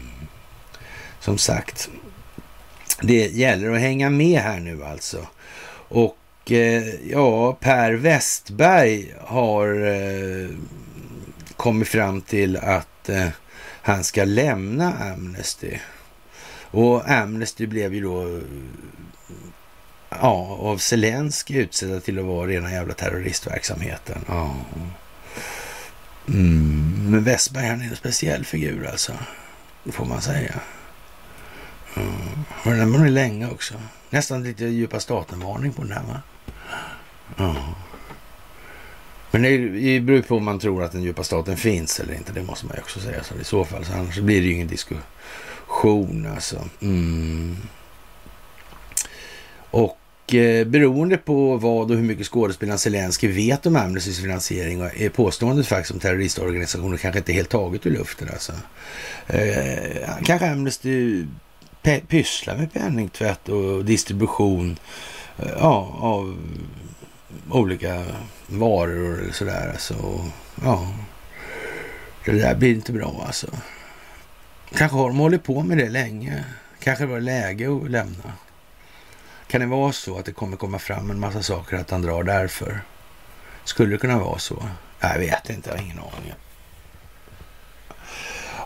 Som sagt, det gäller att hänga med här nu alltså. Och eh, ja, Per Westberg har eh, kommit fram till att eh, han ska lämna Amnesty. Och Amnesty blev ju då ja, av Zelensky utsedda till att vara rena jävla terroristverksamheten. Ja. Mm. Men Westberg han är en speciell figur alltså. Det får man säga. Mm. Men den var länge också. Nästan lite djupa staten-varning på den här va? Mm. Men det beror på om man tror att den djupa staten finns eller inte. Det måste man ju också säga. Så I så fall, så annars blir det ju ingen diskussion alltså. Mm. Och Eh, beroende på vad och hur mycket skådespelaren Zelensky vet om Amnestys finansiering är påståendet faktiskt om terroristorganisationer kanske inte helt taget ur luften alltså. Eh, kanske Amnesty pysslar med penningtvätt och distribution eh, ja, av olika varor eller sådär. Alltså, ja, det där blir inte bra alltså. Kanske har de hållit på med det länge. Kanske var det läge att lämna. Kan det vara så att det kommer komma fram en massa saker att han drar därför? Skulle det kunna vara så? Jag vet inte, jag har ingen aning.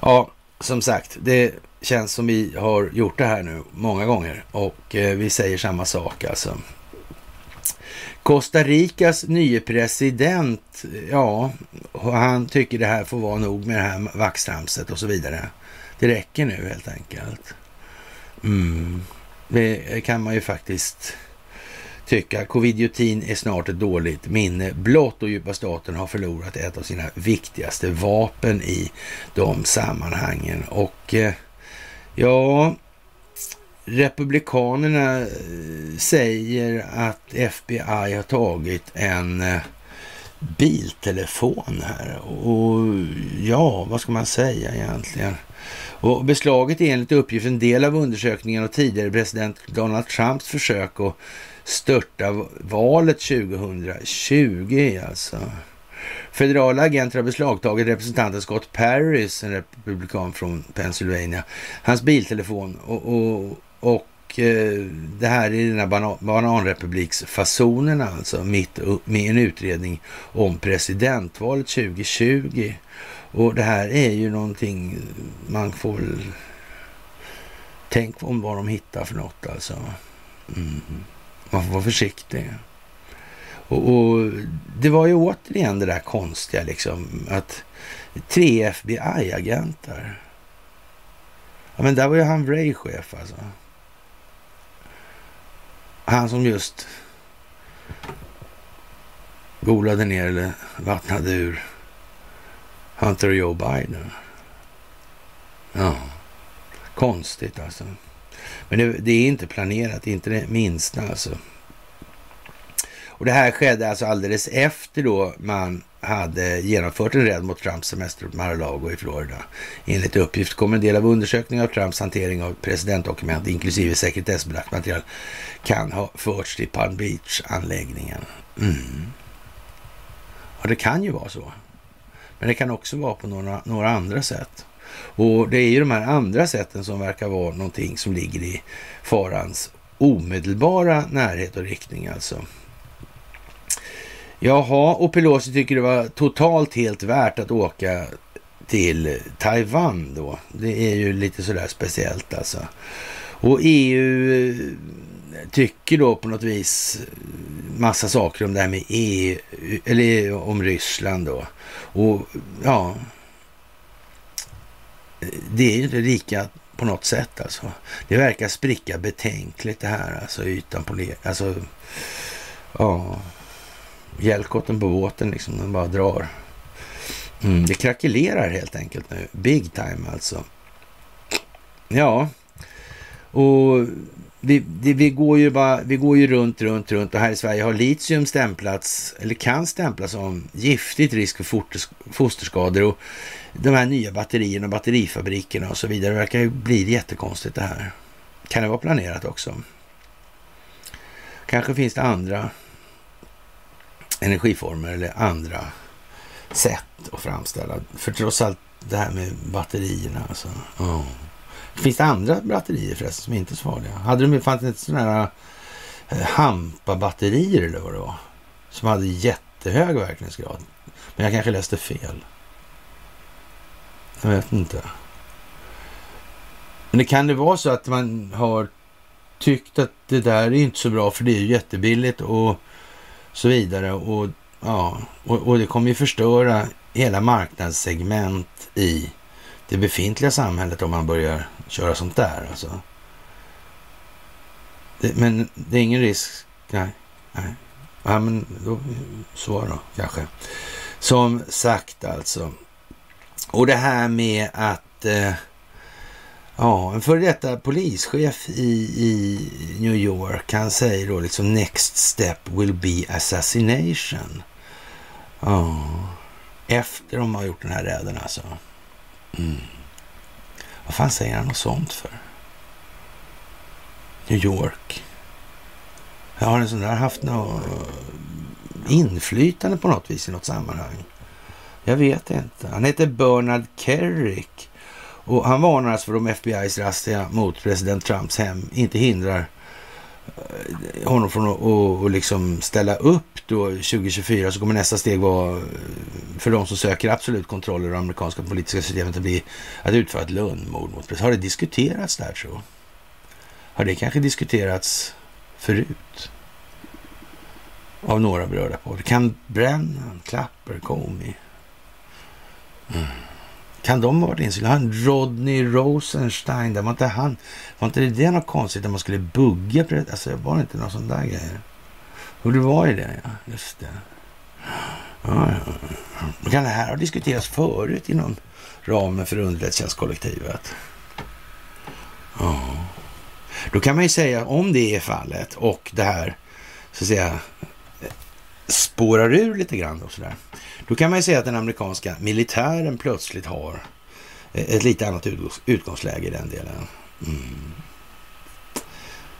Ja, som sagt, det känns som vi har gjort det här nu många gånger och eh, vi säger samma sak alltså. Costa Ricas nye president, ja, han tycker det här får vara nog med det här vaxtramset och så vidare. Det räcker nu helt enkelt. Mm. Det kan man ju faktiskt tycka. Covidiotin är snart ett dåligt minne blott och djupa staten har förlorat ett av sina viktigaste vapen i de sammanhangen. Och eh, ja, Republikanerna eh, säger att FBI har tagit en eh, biltelefon här. Och ja, vad ska man säga egentligen? Och beslaget är enligt uppgift en del av undersökningen och tidigare president Donald Trumps försök att störta valet 2020 alltså. Federala agenter har beslagtagit representanten Scott Paris, en republikan från Pennsylvania, hans biltelefon och, och, och eh, det här är den här banan, bananrepubliksfasonerna alltså, mitt med en utredning om presidentvalet 2020. Och det här är ju någonting man får väl... Tänk om vad de hittar för något alltså. Mm. Man får vara försiktig. Och, och, det var ju återigen det där konstiga liksom att tre FBI-agenter. Ja men där var ju han Ray chef alltså. Han som just golade ner eller vattnade ur Hunter och Joe Biden. Ja, konstigt alltså. Men det, det, är inte planerat, inte det minsta alltså. Och det här skedde alltså alldeles efter då man hade genomfört en räd mot Trumps semester på Mar-a-Lago i Florida. Enligt uppgift kommer en del av undersökningen av Trumps hantering av presidentdokument, inklusive sekretessbelagt material, kan ha förts till Palm Beach-anläggningen. Mm. Ja, det kan ju vara så. Men det kan också vara på några, några andra sätt. Och det är ju de här andra sätten som verkar vara någonting som ligger i farans omedelbara närhet och riktning alltså. Jaha, och Pelosi tycker det var totalt helt värt att åka till Taiwan då. Det är ju lite sådär speciellt alltså. Och EU tycker då på något vis massa saker om det här med EU, eller om Ryssland då. Och ja, det är ju inte lika på något sätt alltså. Det verkar spricka betänkligt det här, alltså ytan på det. Alltså, ja, hjälkotten på båten liksom, den bara drar. Mm, det krackelerar helt enkelt nu. Big time alltså. Ja, och vi, det, vi, går ju bara, vi går ju runt, runt, runt och här i Sverige har litium stämplats, eller kan stämplas som giftigt risk för fosterskador och de här nya batterierna och batterifabrikerna och så vidare Det verkar ju bli jättekonstigt det här. Kan det vara planerat också? Kanske finns det andra energiformer eller andra sätt att framställa. För trots allt det här med batterierna alltså. Oh. Finns det andra batterier förresten som inte är så farliga? Hade de, fanns det inte sådana här eh, Hampa-batterier eller vad det var? Som hade jättehög verkningsgrad. Men jag kanske läste fel. Jag vet inte. Men det kan det vara så att man har tyckt att det där är inte så bra för det är ju jättebilligt och så vidare. Och, ja, och, och det kommer ju förstöra hela marknadssegment i det befintliga samhället om man börjar köra sånt där. Alltså. Det, men det är ingen risk. Nej, nej. Ja, men då, så då kanske. Som sagt alltså. Och det här med att eh, ja, en före detta polischef i, i New York, han säger då liksom next step will be assassination. Ja, efter de har gjort den här räden alltså. Mm. Vad fan säger han något sånt för? New York. Har en sån där haft något inflytande på något vis i något sammanhang? Jag vet inte. Han heter Bernard Kerrick och han varnar alltså för om FBI's razzia mot president Trumps hem inte hindrar eh, honom från att och liksom ställa upp då 2024 så kommer nästa steg vara för de som söker absolut kontroll över det amerikanska politiska systemet att, bli, att utföra ett lönnmord mot president. Har det diskuterats där så? Har det kanske diskuterats förut? Av några berörda parter. Kan Brennan, Clapper, Comey mm. Kan de ha varit insikliga? Han Rodney Rosenstein, där var inte han, var inte det något konstigt att man skulle bugga? Alltså var det inte någon sån där grejer? Och det var ju det, ja. Just det. Ja, ja. Kan det här ha diskuterats förut inom ramen för underrättelsetjänstkollektivet? Ja. Då kan man ju säga om det är fallet och det här så att säga spårar ur lite grann och sådär. Då kan man ju säga att den amerikanska militären plötsligt har ett lite annat utgångsläge i den delen. Mm.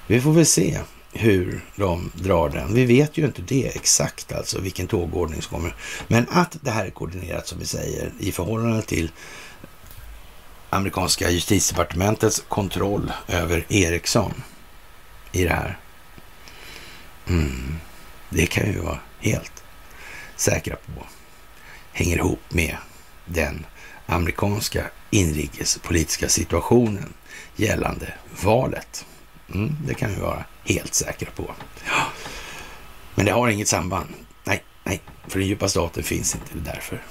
Vi får väl se hur de drar den. Vi vet ju inte det exakt, alltså vilken tågordning som kommer. Men att det här är koordinerat, som vi säger, i förhållande till amerikanska justitiedepartementets kontroll över Ericsson i det här. Mm. Det kan vi vara helt säkra på hänger ihop med den amerikanska inrikespolitiska situationen gällande valet. Mm, det kan vi vara helt säkra på. Men det har inget samband. Nej, nej, för den djupa staten finns inte därför.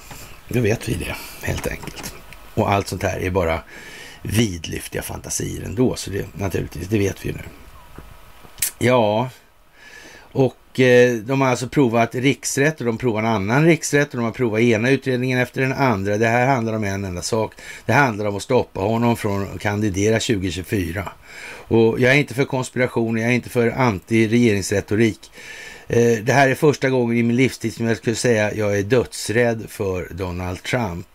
Då vet vi det helt enkelt. Och allt sånt här är bara vidlyftiga fantasier ändå, så det naturligtvis, det vet vi ju nu. Ja, och Eh, de har alltså provat riksrätt och de provar en annan riksrätt och de har provat ena utredningen efter den andra. Det här handlar om en enda sak. Det handlar om att stoppa honom från att kandidera 2024. Och jag är inte för konspiration, jag är inte för anti-regeringsretorik. Eh, det här är första gången i min livstid som jag skulle säga jag är dödsrädd för Donald Trump.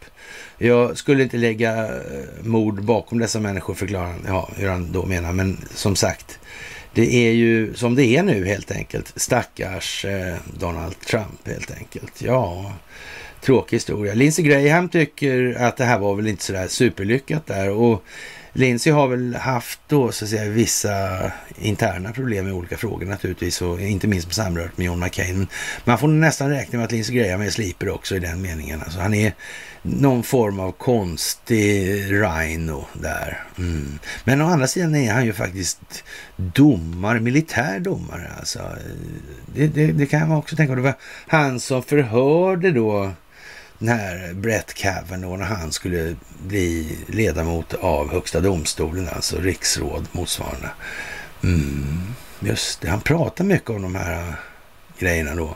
Jag skulle inte lägga eh, mord bakom dessa människor, förklarar han, ja, hur han då menar. Men som sagt, det är ju som det är nu helt enkelt. Stackars eh, Donald Trump helt enkelt. Ja, tråkig historia. Lindsey Graham tycker att det här var väl inte sådär superlyckat där och Lindsey har väl haft då så att säga vissa interna problem med olika frågor naturligtvis och inte minst på samröret med John McCain. Man får nästan räkna med att Lindsey Graham är sliper också i den meningen. Alltså han är någon form av konstig rhino där. Mm. Men å andra sidan är han ju faktiskt domare, militär domare. Alltså. Det, det, det kan man också tänka på. Det var han som förhörde då när Brett Kavanaugh när han skulle bli ledamot av Högsta domstolen, alltså riksråd motsvarande. Mm, just det, han pratar mycket om de här äh, grejerna då.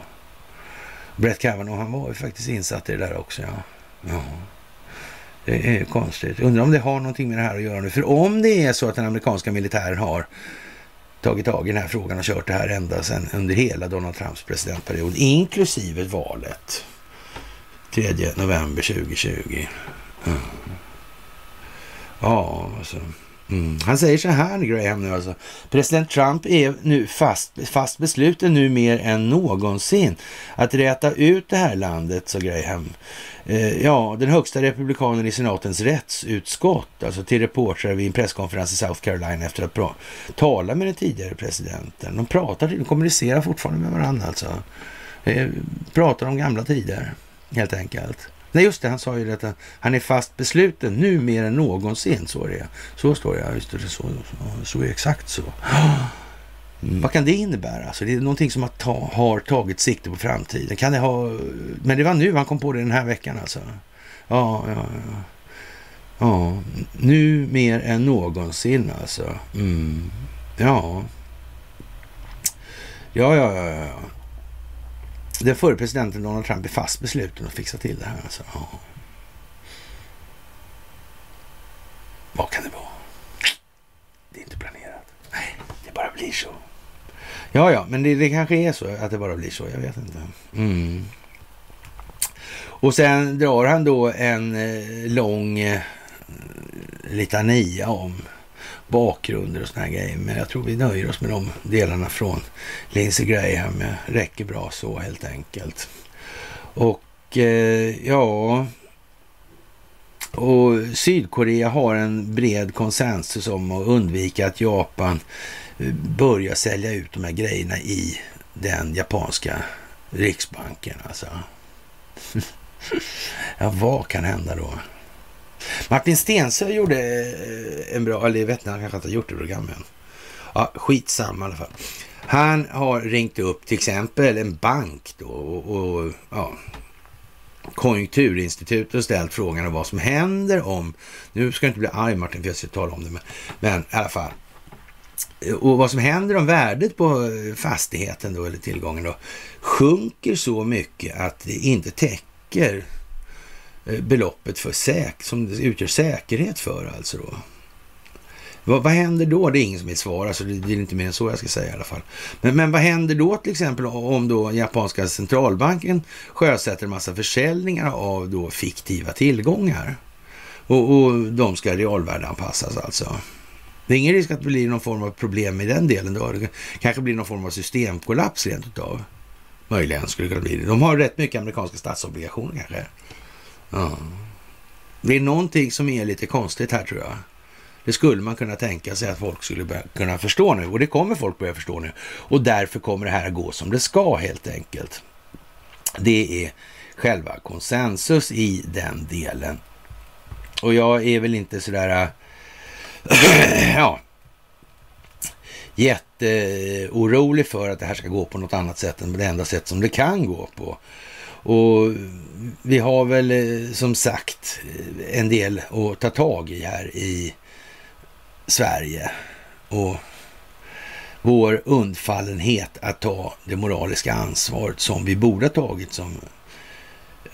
Brett Kavanaugh, han var ju faktiskt insatt i det där också, ja. ja. Det är konstigt. Undrar om det har någonting med det här att göra nu. För om det är så att den amerikanska militären har tagit tag i den här frågan och kört det här ända sedan under hela Donald Trumps presidentperiod, inklusive valet 3 november 2020. Mm. Ja, alltså. Mm. Han säger så här, Graham, nu alltså. President Trump är nu fast, fast besluten nu mer än någonsin att räta ut det här landet, sa Graham. Eh, ja, den högsta republikanen i senatens rättsutskott, alltså till reportrar vid en presskonferens i South Carolina efter att tala med den tidigare presidenten. De pratar, de kommunicerar fortfarande med varandra alltså. Eh, pratar om gamla tider helt enkelt. Nej, just det, han sa ju det att han är fast besluten nu mer än någonsin. Så är det Så står det, ja. Just det, så, så, är exakt så. Mm. Vad kan det innebära? Alltså, det är någonting som har, ta, har tagit sikte på framtiden. Kan det ha... Men det var nu han kom på det den här veckan alltså. Ja, ja, ja. Ja, nu mer än någonsin alltså. Mm. Ja. Ja, ja, ja, ja. Den förre presidenten Donald Trump är fast besluten att fixa till det här. Alltså. Ja. Vad kan det vara? Det är inte planerat. Nej, det bara blir så. Ja, ja, men det, det kanske är så att det bara blir så. Jag vet inte. Mm. Och sen drar han då en eh, lång eh, litania om bakgrunder och såna här grejer. Men jag tror vi nöjer oss med de delarna från Lindsey Graham. Det Räcker bra så helt enkelt. Och eh, ja, och Sydkorea har en bred konsensus om att undvika att Japan eh, börjar sälja ut de här grejerna i den japanska riksbanken. Alltså. ja, vad kan hända då? Martin Stensö gjorde eh, en bra, eller jag vet inte, han kanske inte har gjort det programmet än. Ja, skitsamma i alla fall. Han har ringt upp till exempel en bank då och, och ja, Konjunkturinstitutet och ställt frågan om vad som händer om, nu ska jag inte bli arg Martin för jag ska tala om det, men, men i alla fall. Och vad som händer om värdet på fastigheten då, eller tillgången då, sjunker så mycket att det inte täcker Eh, beloppet för säk som det utgör säkerhet för alltså då. Vad, vad händer då? Det är ingen som vill svara, alltså det, det är inte mer än så jag ska säga i alla fall. Men, men vad händer då till exempel om då japanska centralbanken sjösätter en massa försäljningar av då fiktiva tillgångar? Och, och de ska realvärdeanpassas alltså. Det är ingen risk att det blir någon form av problem i den delen då. Det kanske blir någon form av systemkollaps rent utav. Möjligen skulle det kunna bli det. De har rätt mycket amerikanska statsobligationer kanske. Ja. Det är någonting som är lite konstigt här tror jag. Det skulle man kunna tänka sig att folk skulle kunna förstå nu och det kommer folk börja förstå nu. Och därför kommer det här att gå som det ska helt enkelt. Det är själva konsensus i den delen. Och jag är väl inte sådär, äh, ja, jätteorolig för att det här ska gå på något annat sätt än det enda sätt som det kan gå på. Och vi har väl eh, som sagt en del att ta tag i här i Sverige. Och vår undfallenhet att ta det moraliska ansvaret som vi borde ha tagit som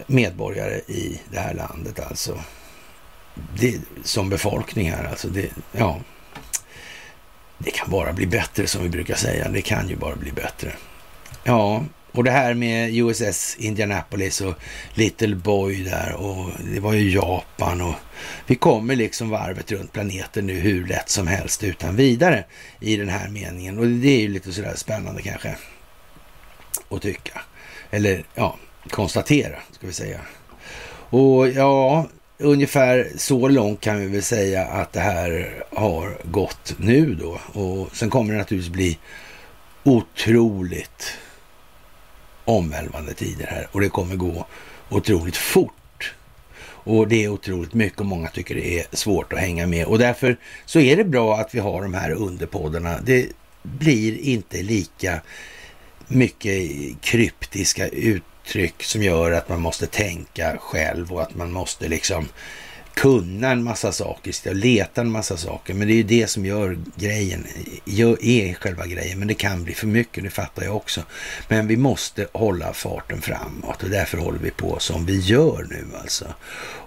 medborgare i det här landet alltså. Det, som befolkning här alltså. Det, ja, det kan bara bli bättre som vi brukar säga. Det kan ju bara bli bättre. Ja, och det här med USS Indianapolis och Little Boy där och det var ju Japan och vi kommer liksom varvet runt planeten nu hur lätt som helst utan vidare i den här meningen. Och det är ju lite sådär spännande kanske att tycka. Eller ja, konstatera ska vi säga. Och ja, ungefär så långt kan vi väl säga att det här har gått nu då. Och sen kommer det naturligtvis bli otroligt omvälvande tider här och det kommer gå otroligt fort. Och det är otroligt mycket och många tycker det är svårt att hänga med och därför så är det bra att vi har de här underpoddarna. Det blir inte lika mycket kryptiska uttryck som gör att man måste tänka själv och att man måste liksom kunna en massa saker, sitta och leta en massa saker. Men det är ju det som gör grejen, gör, är själva grejen. Men det kan bli för mycket, det fattar jag också. Men vi måste hålla farten framåt och därför håller vi på som vi gör nu alltså.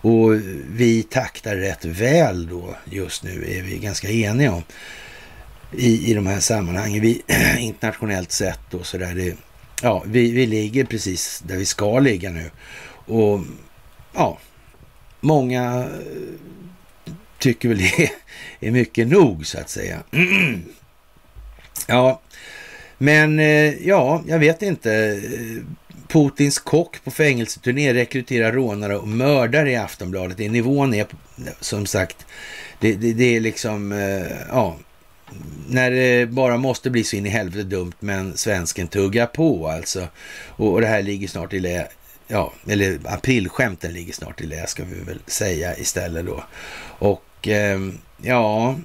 Och vi taktar rätt väl då just nu, är vi ganska eniga om. I, i de här sammanhangen, vi, internationellt sett och sådär. Ja, vi, vi ligger precis där vi ska ligga nu. Och ja, många eh, tycker väl det är mycket nog så att säga. Ja, men eh, ja, jag vet inte. Eh, Putins kock på fängelseturné rekryterar rånare och mördare i Aftonbladet. Det Nivån är som sagt, det, det, det är liksom, ja, när det bara måste bli så in i helvete dumt, men svensken tuggar på alltså. Och, och det här ligger snart i lä ja, eller aprilskämten ligger snart i lä ska vi väl säga istället då. Och eh, ja,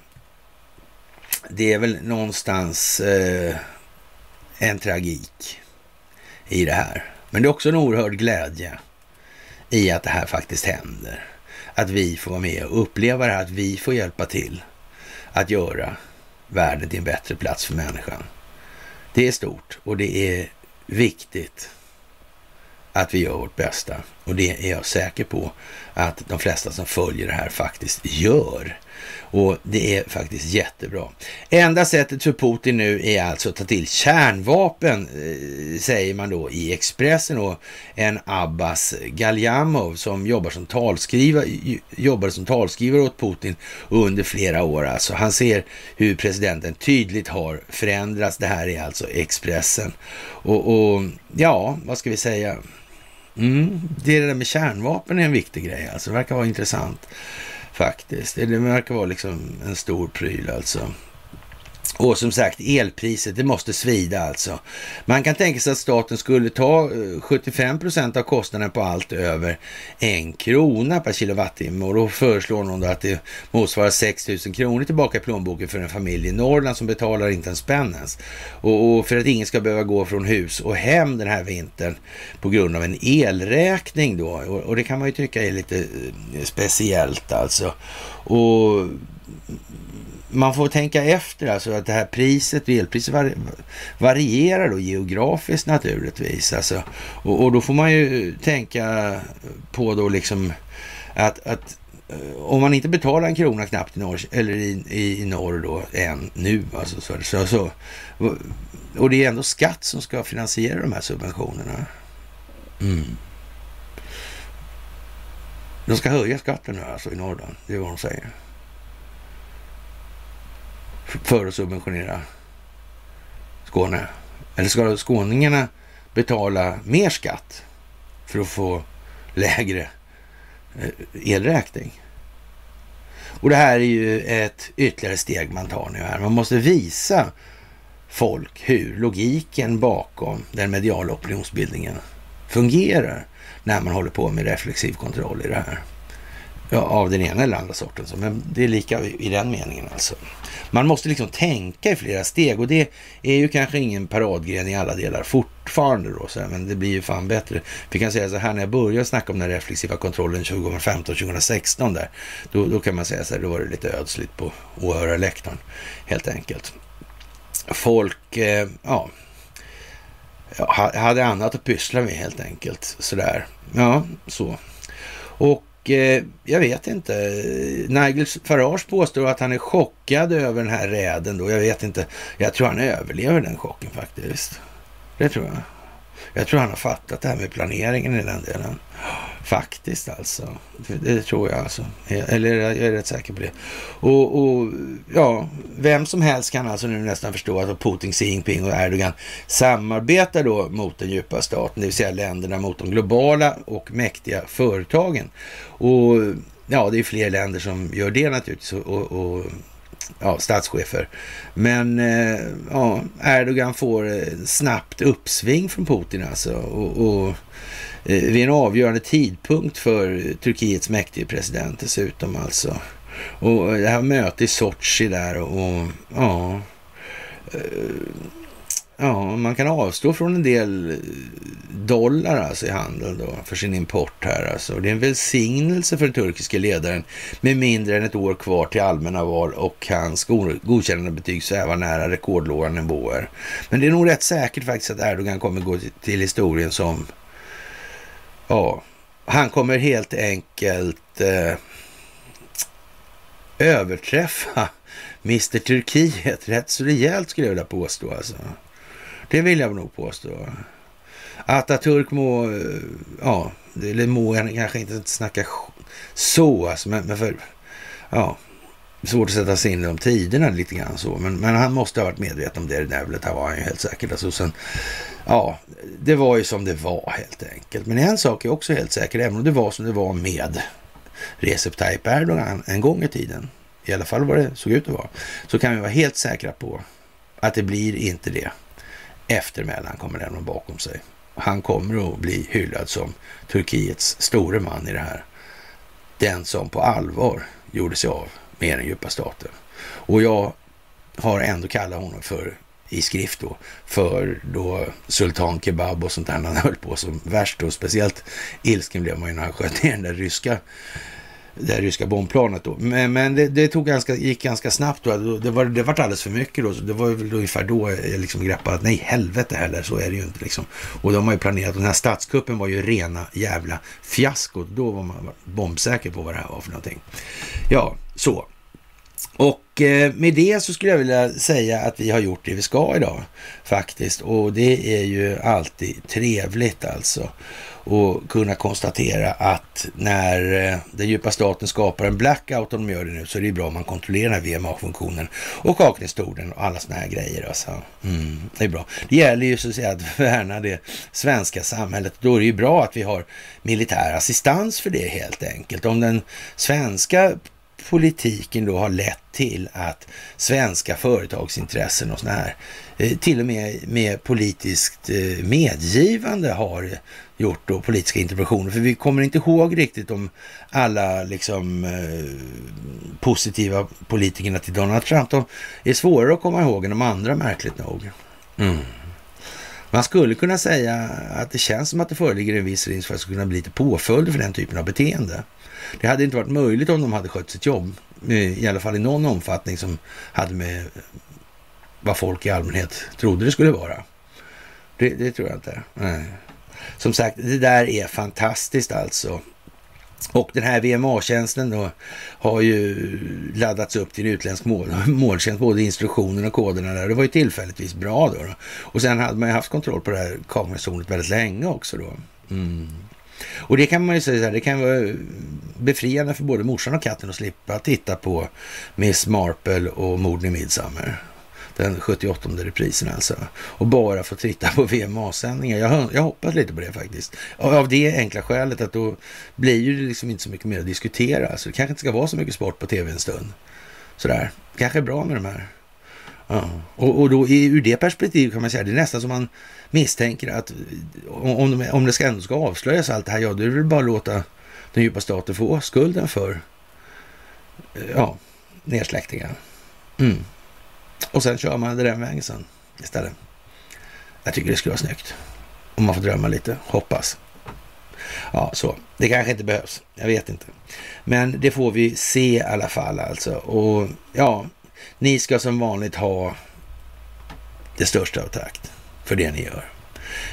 det är väl någonstans eh, en tragik i det här. Men det är också en oerhörd glädje i att det här faktiskt händer. Att vi får vara med och uppleva det här, att vi får hjälpa till att göra världen till en bättre plats för människan. Det är stort och det är viktigt att vi gör vårt bästa. Och det är jag säker på att de flesta som följer det här faktiskt gör. Och det är faktiskt jättebra. Enda sättet för Putin nu är alltså att ta till kärnvapen, eh, säger man då i Expressen. Och en Abbas Galjamov som jobbar som talskrivare, jobbade som talskrivare åt Putin under flera år. Alltså. Han ser hur presidenten tydligt har förändrats. Det här är alltså Expressen. Och, och ja, vad ska vi säga? Mm, det där med kärnvapen är en viktig grej alltså. Det verkar vara intressant faktiskt. Det verkar vara liksom en stor pryl alltså. Och som sagt, elpriset, det måste svida alltså. Man kan tänka sig att staten skulle ta eh, 75 procent av kostnaden på allt över en krona per kilowattimme och då föreslår någon då att det motsvarar 6 000 kronor tillbaka i plånboken för en familj i Norrland som betalar inte en spänn ens. Och, och för att ingen ska behöva gå från hus och hem den här vintern på grund av en elräkning då. Och, och det kan man ju tycka är lite eh, speciellt alltså. Och man får tänka efter alltså att det här priset, elpriset varierar då geografiskt naturligtvis. Alltså. Och, och, då får man ju tänka på då liksom att, att eh, om man inte betalar en krona knappt i norr, eller i, i norr då än nu, alltså, så, så, så, och det är ändå skatt som ska finansiera de här subventionerna. Mm. De ska höja skatten nu alltså i norr då, det är vad de säger för att subventionera Skåne? Eller ska skåningarna betala mer skatt för att få lägre eh, elräkning? Och det här är ju ett ytterligare steg man tar nu här. Man måste visa folk hur logiken bakom den mediala opinionsbildningen fungerar när man håller på med reflexiv kontroll i det här. Ja, av den ena eller andra sorten. Men det är lika i den meningen alltså. Man måste liksom tänka i flera steg och det är ju kanske ingen paradgren i alla delar fortfarande då, så här, men det blir ju fan bättre. Vi kan säga så här, när jag började snacka om den reflexiva kontrollen 2015-2016 där, då, då kan man säga så här, då var det lite ödsligt på åhörarläktaren helt enkelt. Folk, eh, ja, hade annat att pyssla med helt enkelt. Sådär. Ja, så. Och Eh, jag vet inte. Nigel Farage påstår att han är chockad över den här räden då. Jag vet inte. Jag tror han överlever den chocken faktiskt. Det tror jag. Jag tror han har fattat det här med planeringen i den delen. Faktiskt alltså. Det tror jag alltså. Eller jag är rätt säker på det. Och, och, ja, vem som helst kan alltså nu nästan förstå att Putin, Xi Jinping och Erdogan samarbetar då mot den djupa staten, det vill säga länderna mot de globala och mäktiga företagen. Och ja, det är fler länder som gör det naturligtvis. och, och ja, statschefer. Men eh, ja, Erdogan får eh, snabbt uppsving från Putin alltså. Och, och eh, vid en avgörande tidpunkt för Turkiets mäktige president dessutom alltså. Och det här mötet i Sochi där och, och ja. Ja, man kan avstå från en del dollar alltså i handeln då för sin import här alltså. Det är en välsignelse för den turkiska ledaren med mindre än ett år kvar till allmänna val och hans godkännande betyg svävar nära rekordlåga nivåer. Men det är nog rätt säkert faktiskt att Erdogan kommer gå till historien som, ja, han kommer helt enkelt eh, överträffa Mr Turkiet rätt så rejält skulle jag vilja påstå alltså. Det vill jag nog påstå. Atatürk må, eh, ja, eller må kanske inte snacka så, alltså, men, men för, ja, svårt att sätta sig in i de tiderna lite grann så. Men, men han måste ha varit medveten om det, det där det var han ju helt säkert. Alltså, sen, ja, det var ju som det var helt enkelt. Men en sak är också helt säker, även om det var som det var med Recep Tayyip Erdogan en gång i tiden, i alla fall vad det såg ut att vara, så kan vi vara helt säkra på att det blir inte det eftermälan kommer lämna bakom sig. han kommer att bli hyllad som Turkiets store man i det här. Den som på allvar gjorde sig av med den djupa staten. Och jag har ändå kallat honom för i skrift då, för då Sultan Kebab och sånt där han höll på som värst och speciellt ilsken blev man ju när han sköt ner den där ryska det ryska bombplanet då. Men, men det, det, tog ganska, gick ganska snabbt då. Det var, det var alldeles för mycket då. Så det var väl ungefär då jag liksom greppade att nej, helvete heller, så är det ju inte liksom. Och de har ju planerat, den här statskuppen var ju rena jävla fiaskot. Då var man bombsäker på vad det här var för någonting. Ja, så. Och eh, med det så skulle jag vilja säga att vi har gjort det vi ska idag faktiskt. Och det är ju alltid trevligt alltså och kunna konstatera att när eh, den djupa staten skapar en blackout, om de gör det nu, så är det bra om man kontrollerar VMA-funktionen och kaknestolen och alla sådana här grejer. Alltså. Mm, det är bra. Det gäller ju så att säga att värna det svenska samhället. Då är det ju bra att vi har militär assistans för det helt enkelt. Om den svenska politiken då har lett till att svenska företagsintressen och sådana här, eh, till och med med politiskt eh, medgivande har gjort då politiska interventioner. För vi kommer inte ihåg riktigt om alla liksom eh, positiva politikerna till Donald Trump. De är svårare att komma ihåg än de andra märkligt nog. Mm. Man skulle kunna säga att det känns som att det föreligger en viss risk för att det skulle kunna bli lite påföljder för den typen av beteende. Det hade inte varit möjligt om de hade skött sitt jobb, eh, i alla fall i någon omfattning som hade med vad folk i allmänhet trodde det skulle vara. Det, det tror jag inte. Nej. Som sagt, det där är fantastiskt alltså. Och den här VMA-tjänsten då har ju laddats upp till utländsk mål, måltjänst, både instruktionen och koderna där. Det var ju tillfälligtvis bra då. då. Och sen hade man ju haft kontroll på det här kamerzonet väldigt länge också då. Mm. Och det kan man ju säga så här, det kan vara befriande för både morsan och katten att slippa titta på Miss Marple och morden i Midsummer den 78 reprisen alltså. Och bara få titta på VMA-sändningar. Jag, jag hoppas lite på det faktiskt. Av det enkla skälet att då blir ju det liksom inte så mycket mer att diskutera. Alltså, det kanske inte ska vara så mycket sport på tv en stund. Sådär. Kanske är bra med de här. Ja. Och, och då ur det perspektivet kan man säga, det är nästan som man misstänker att om, de, om det ska ändå ska avslöjas allt det här, ja då är det väl bara att låta den djupa staten få skulden för eh, ja, nedsläktningen. Mm. Och sen kör man det den vägen sen istället. Jag tycker det skulle vara snyggt. Om man får drömma lite, hoppas. Ja, så. Det kanske inte behövs. Jag vet inte. Men det får vi se i alla fall alltså. Och ja, ni ska som vanligt ha det största av takt för det ni gör.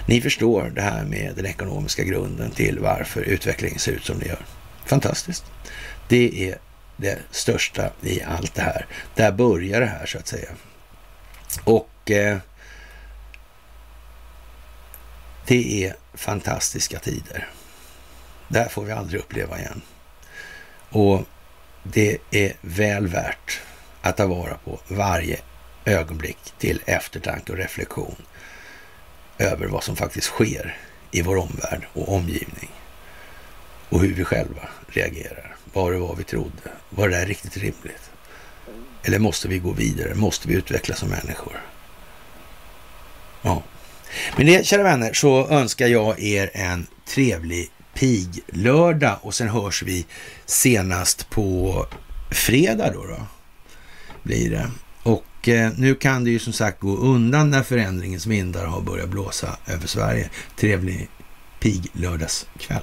Ni förstår det här med den ekonomiska grunden till varför utvecklingen ser ut som det gör. Fantastiskt. Det är det största i allt det här. Där börjar det här så att säga. Och eh, det är fantastiska tider. Det här får vi aldrig uppleva igen. Och det är väl värt att ta vara på varje ögonblick till eftertanke och reflektion över vad som faktiskt sker i vår omvärld och omgivning och hur vi själva reagerar. Var det var vi trodde? Var det där riktigt rimligt? Eller måste vi gå vidare? Måste vi utvecklas som människor? Ja. Med det, kära vänner, så önskar jag er en trevlig piglördag. och sen hörs vi senast på fredag då. då blir det. Och eh, nu kan det ju som sagt gå undan när förändringens vindar har börjat blåsa över Sverige. Trevlig piglördagskväll.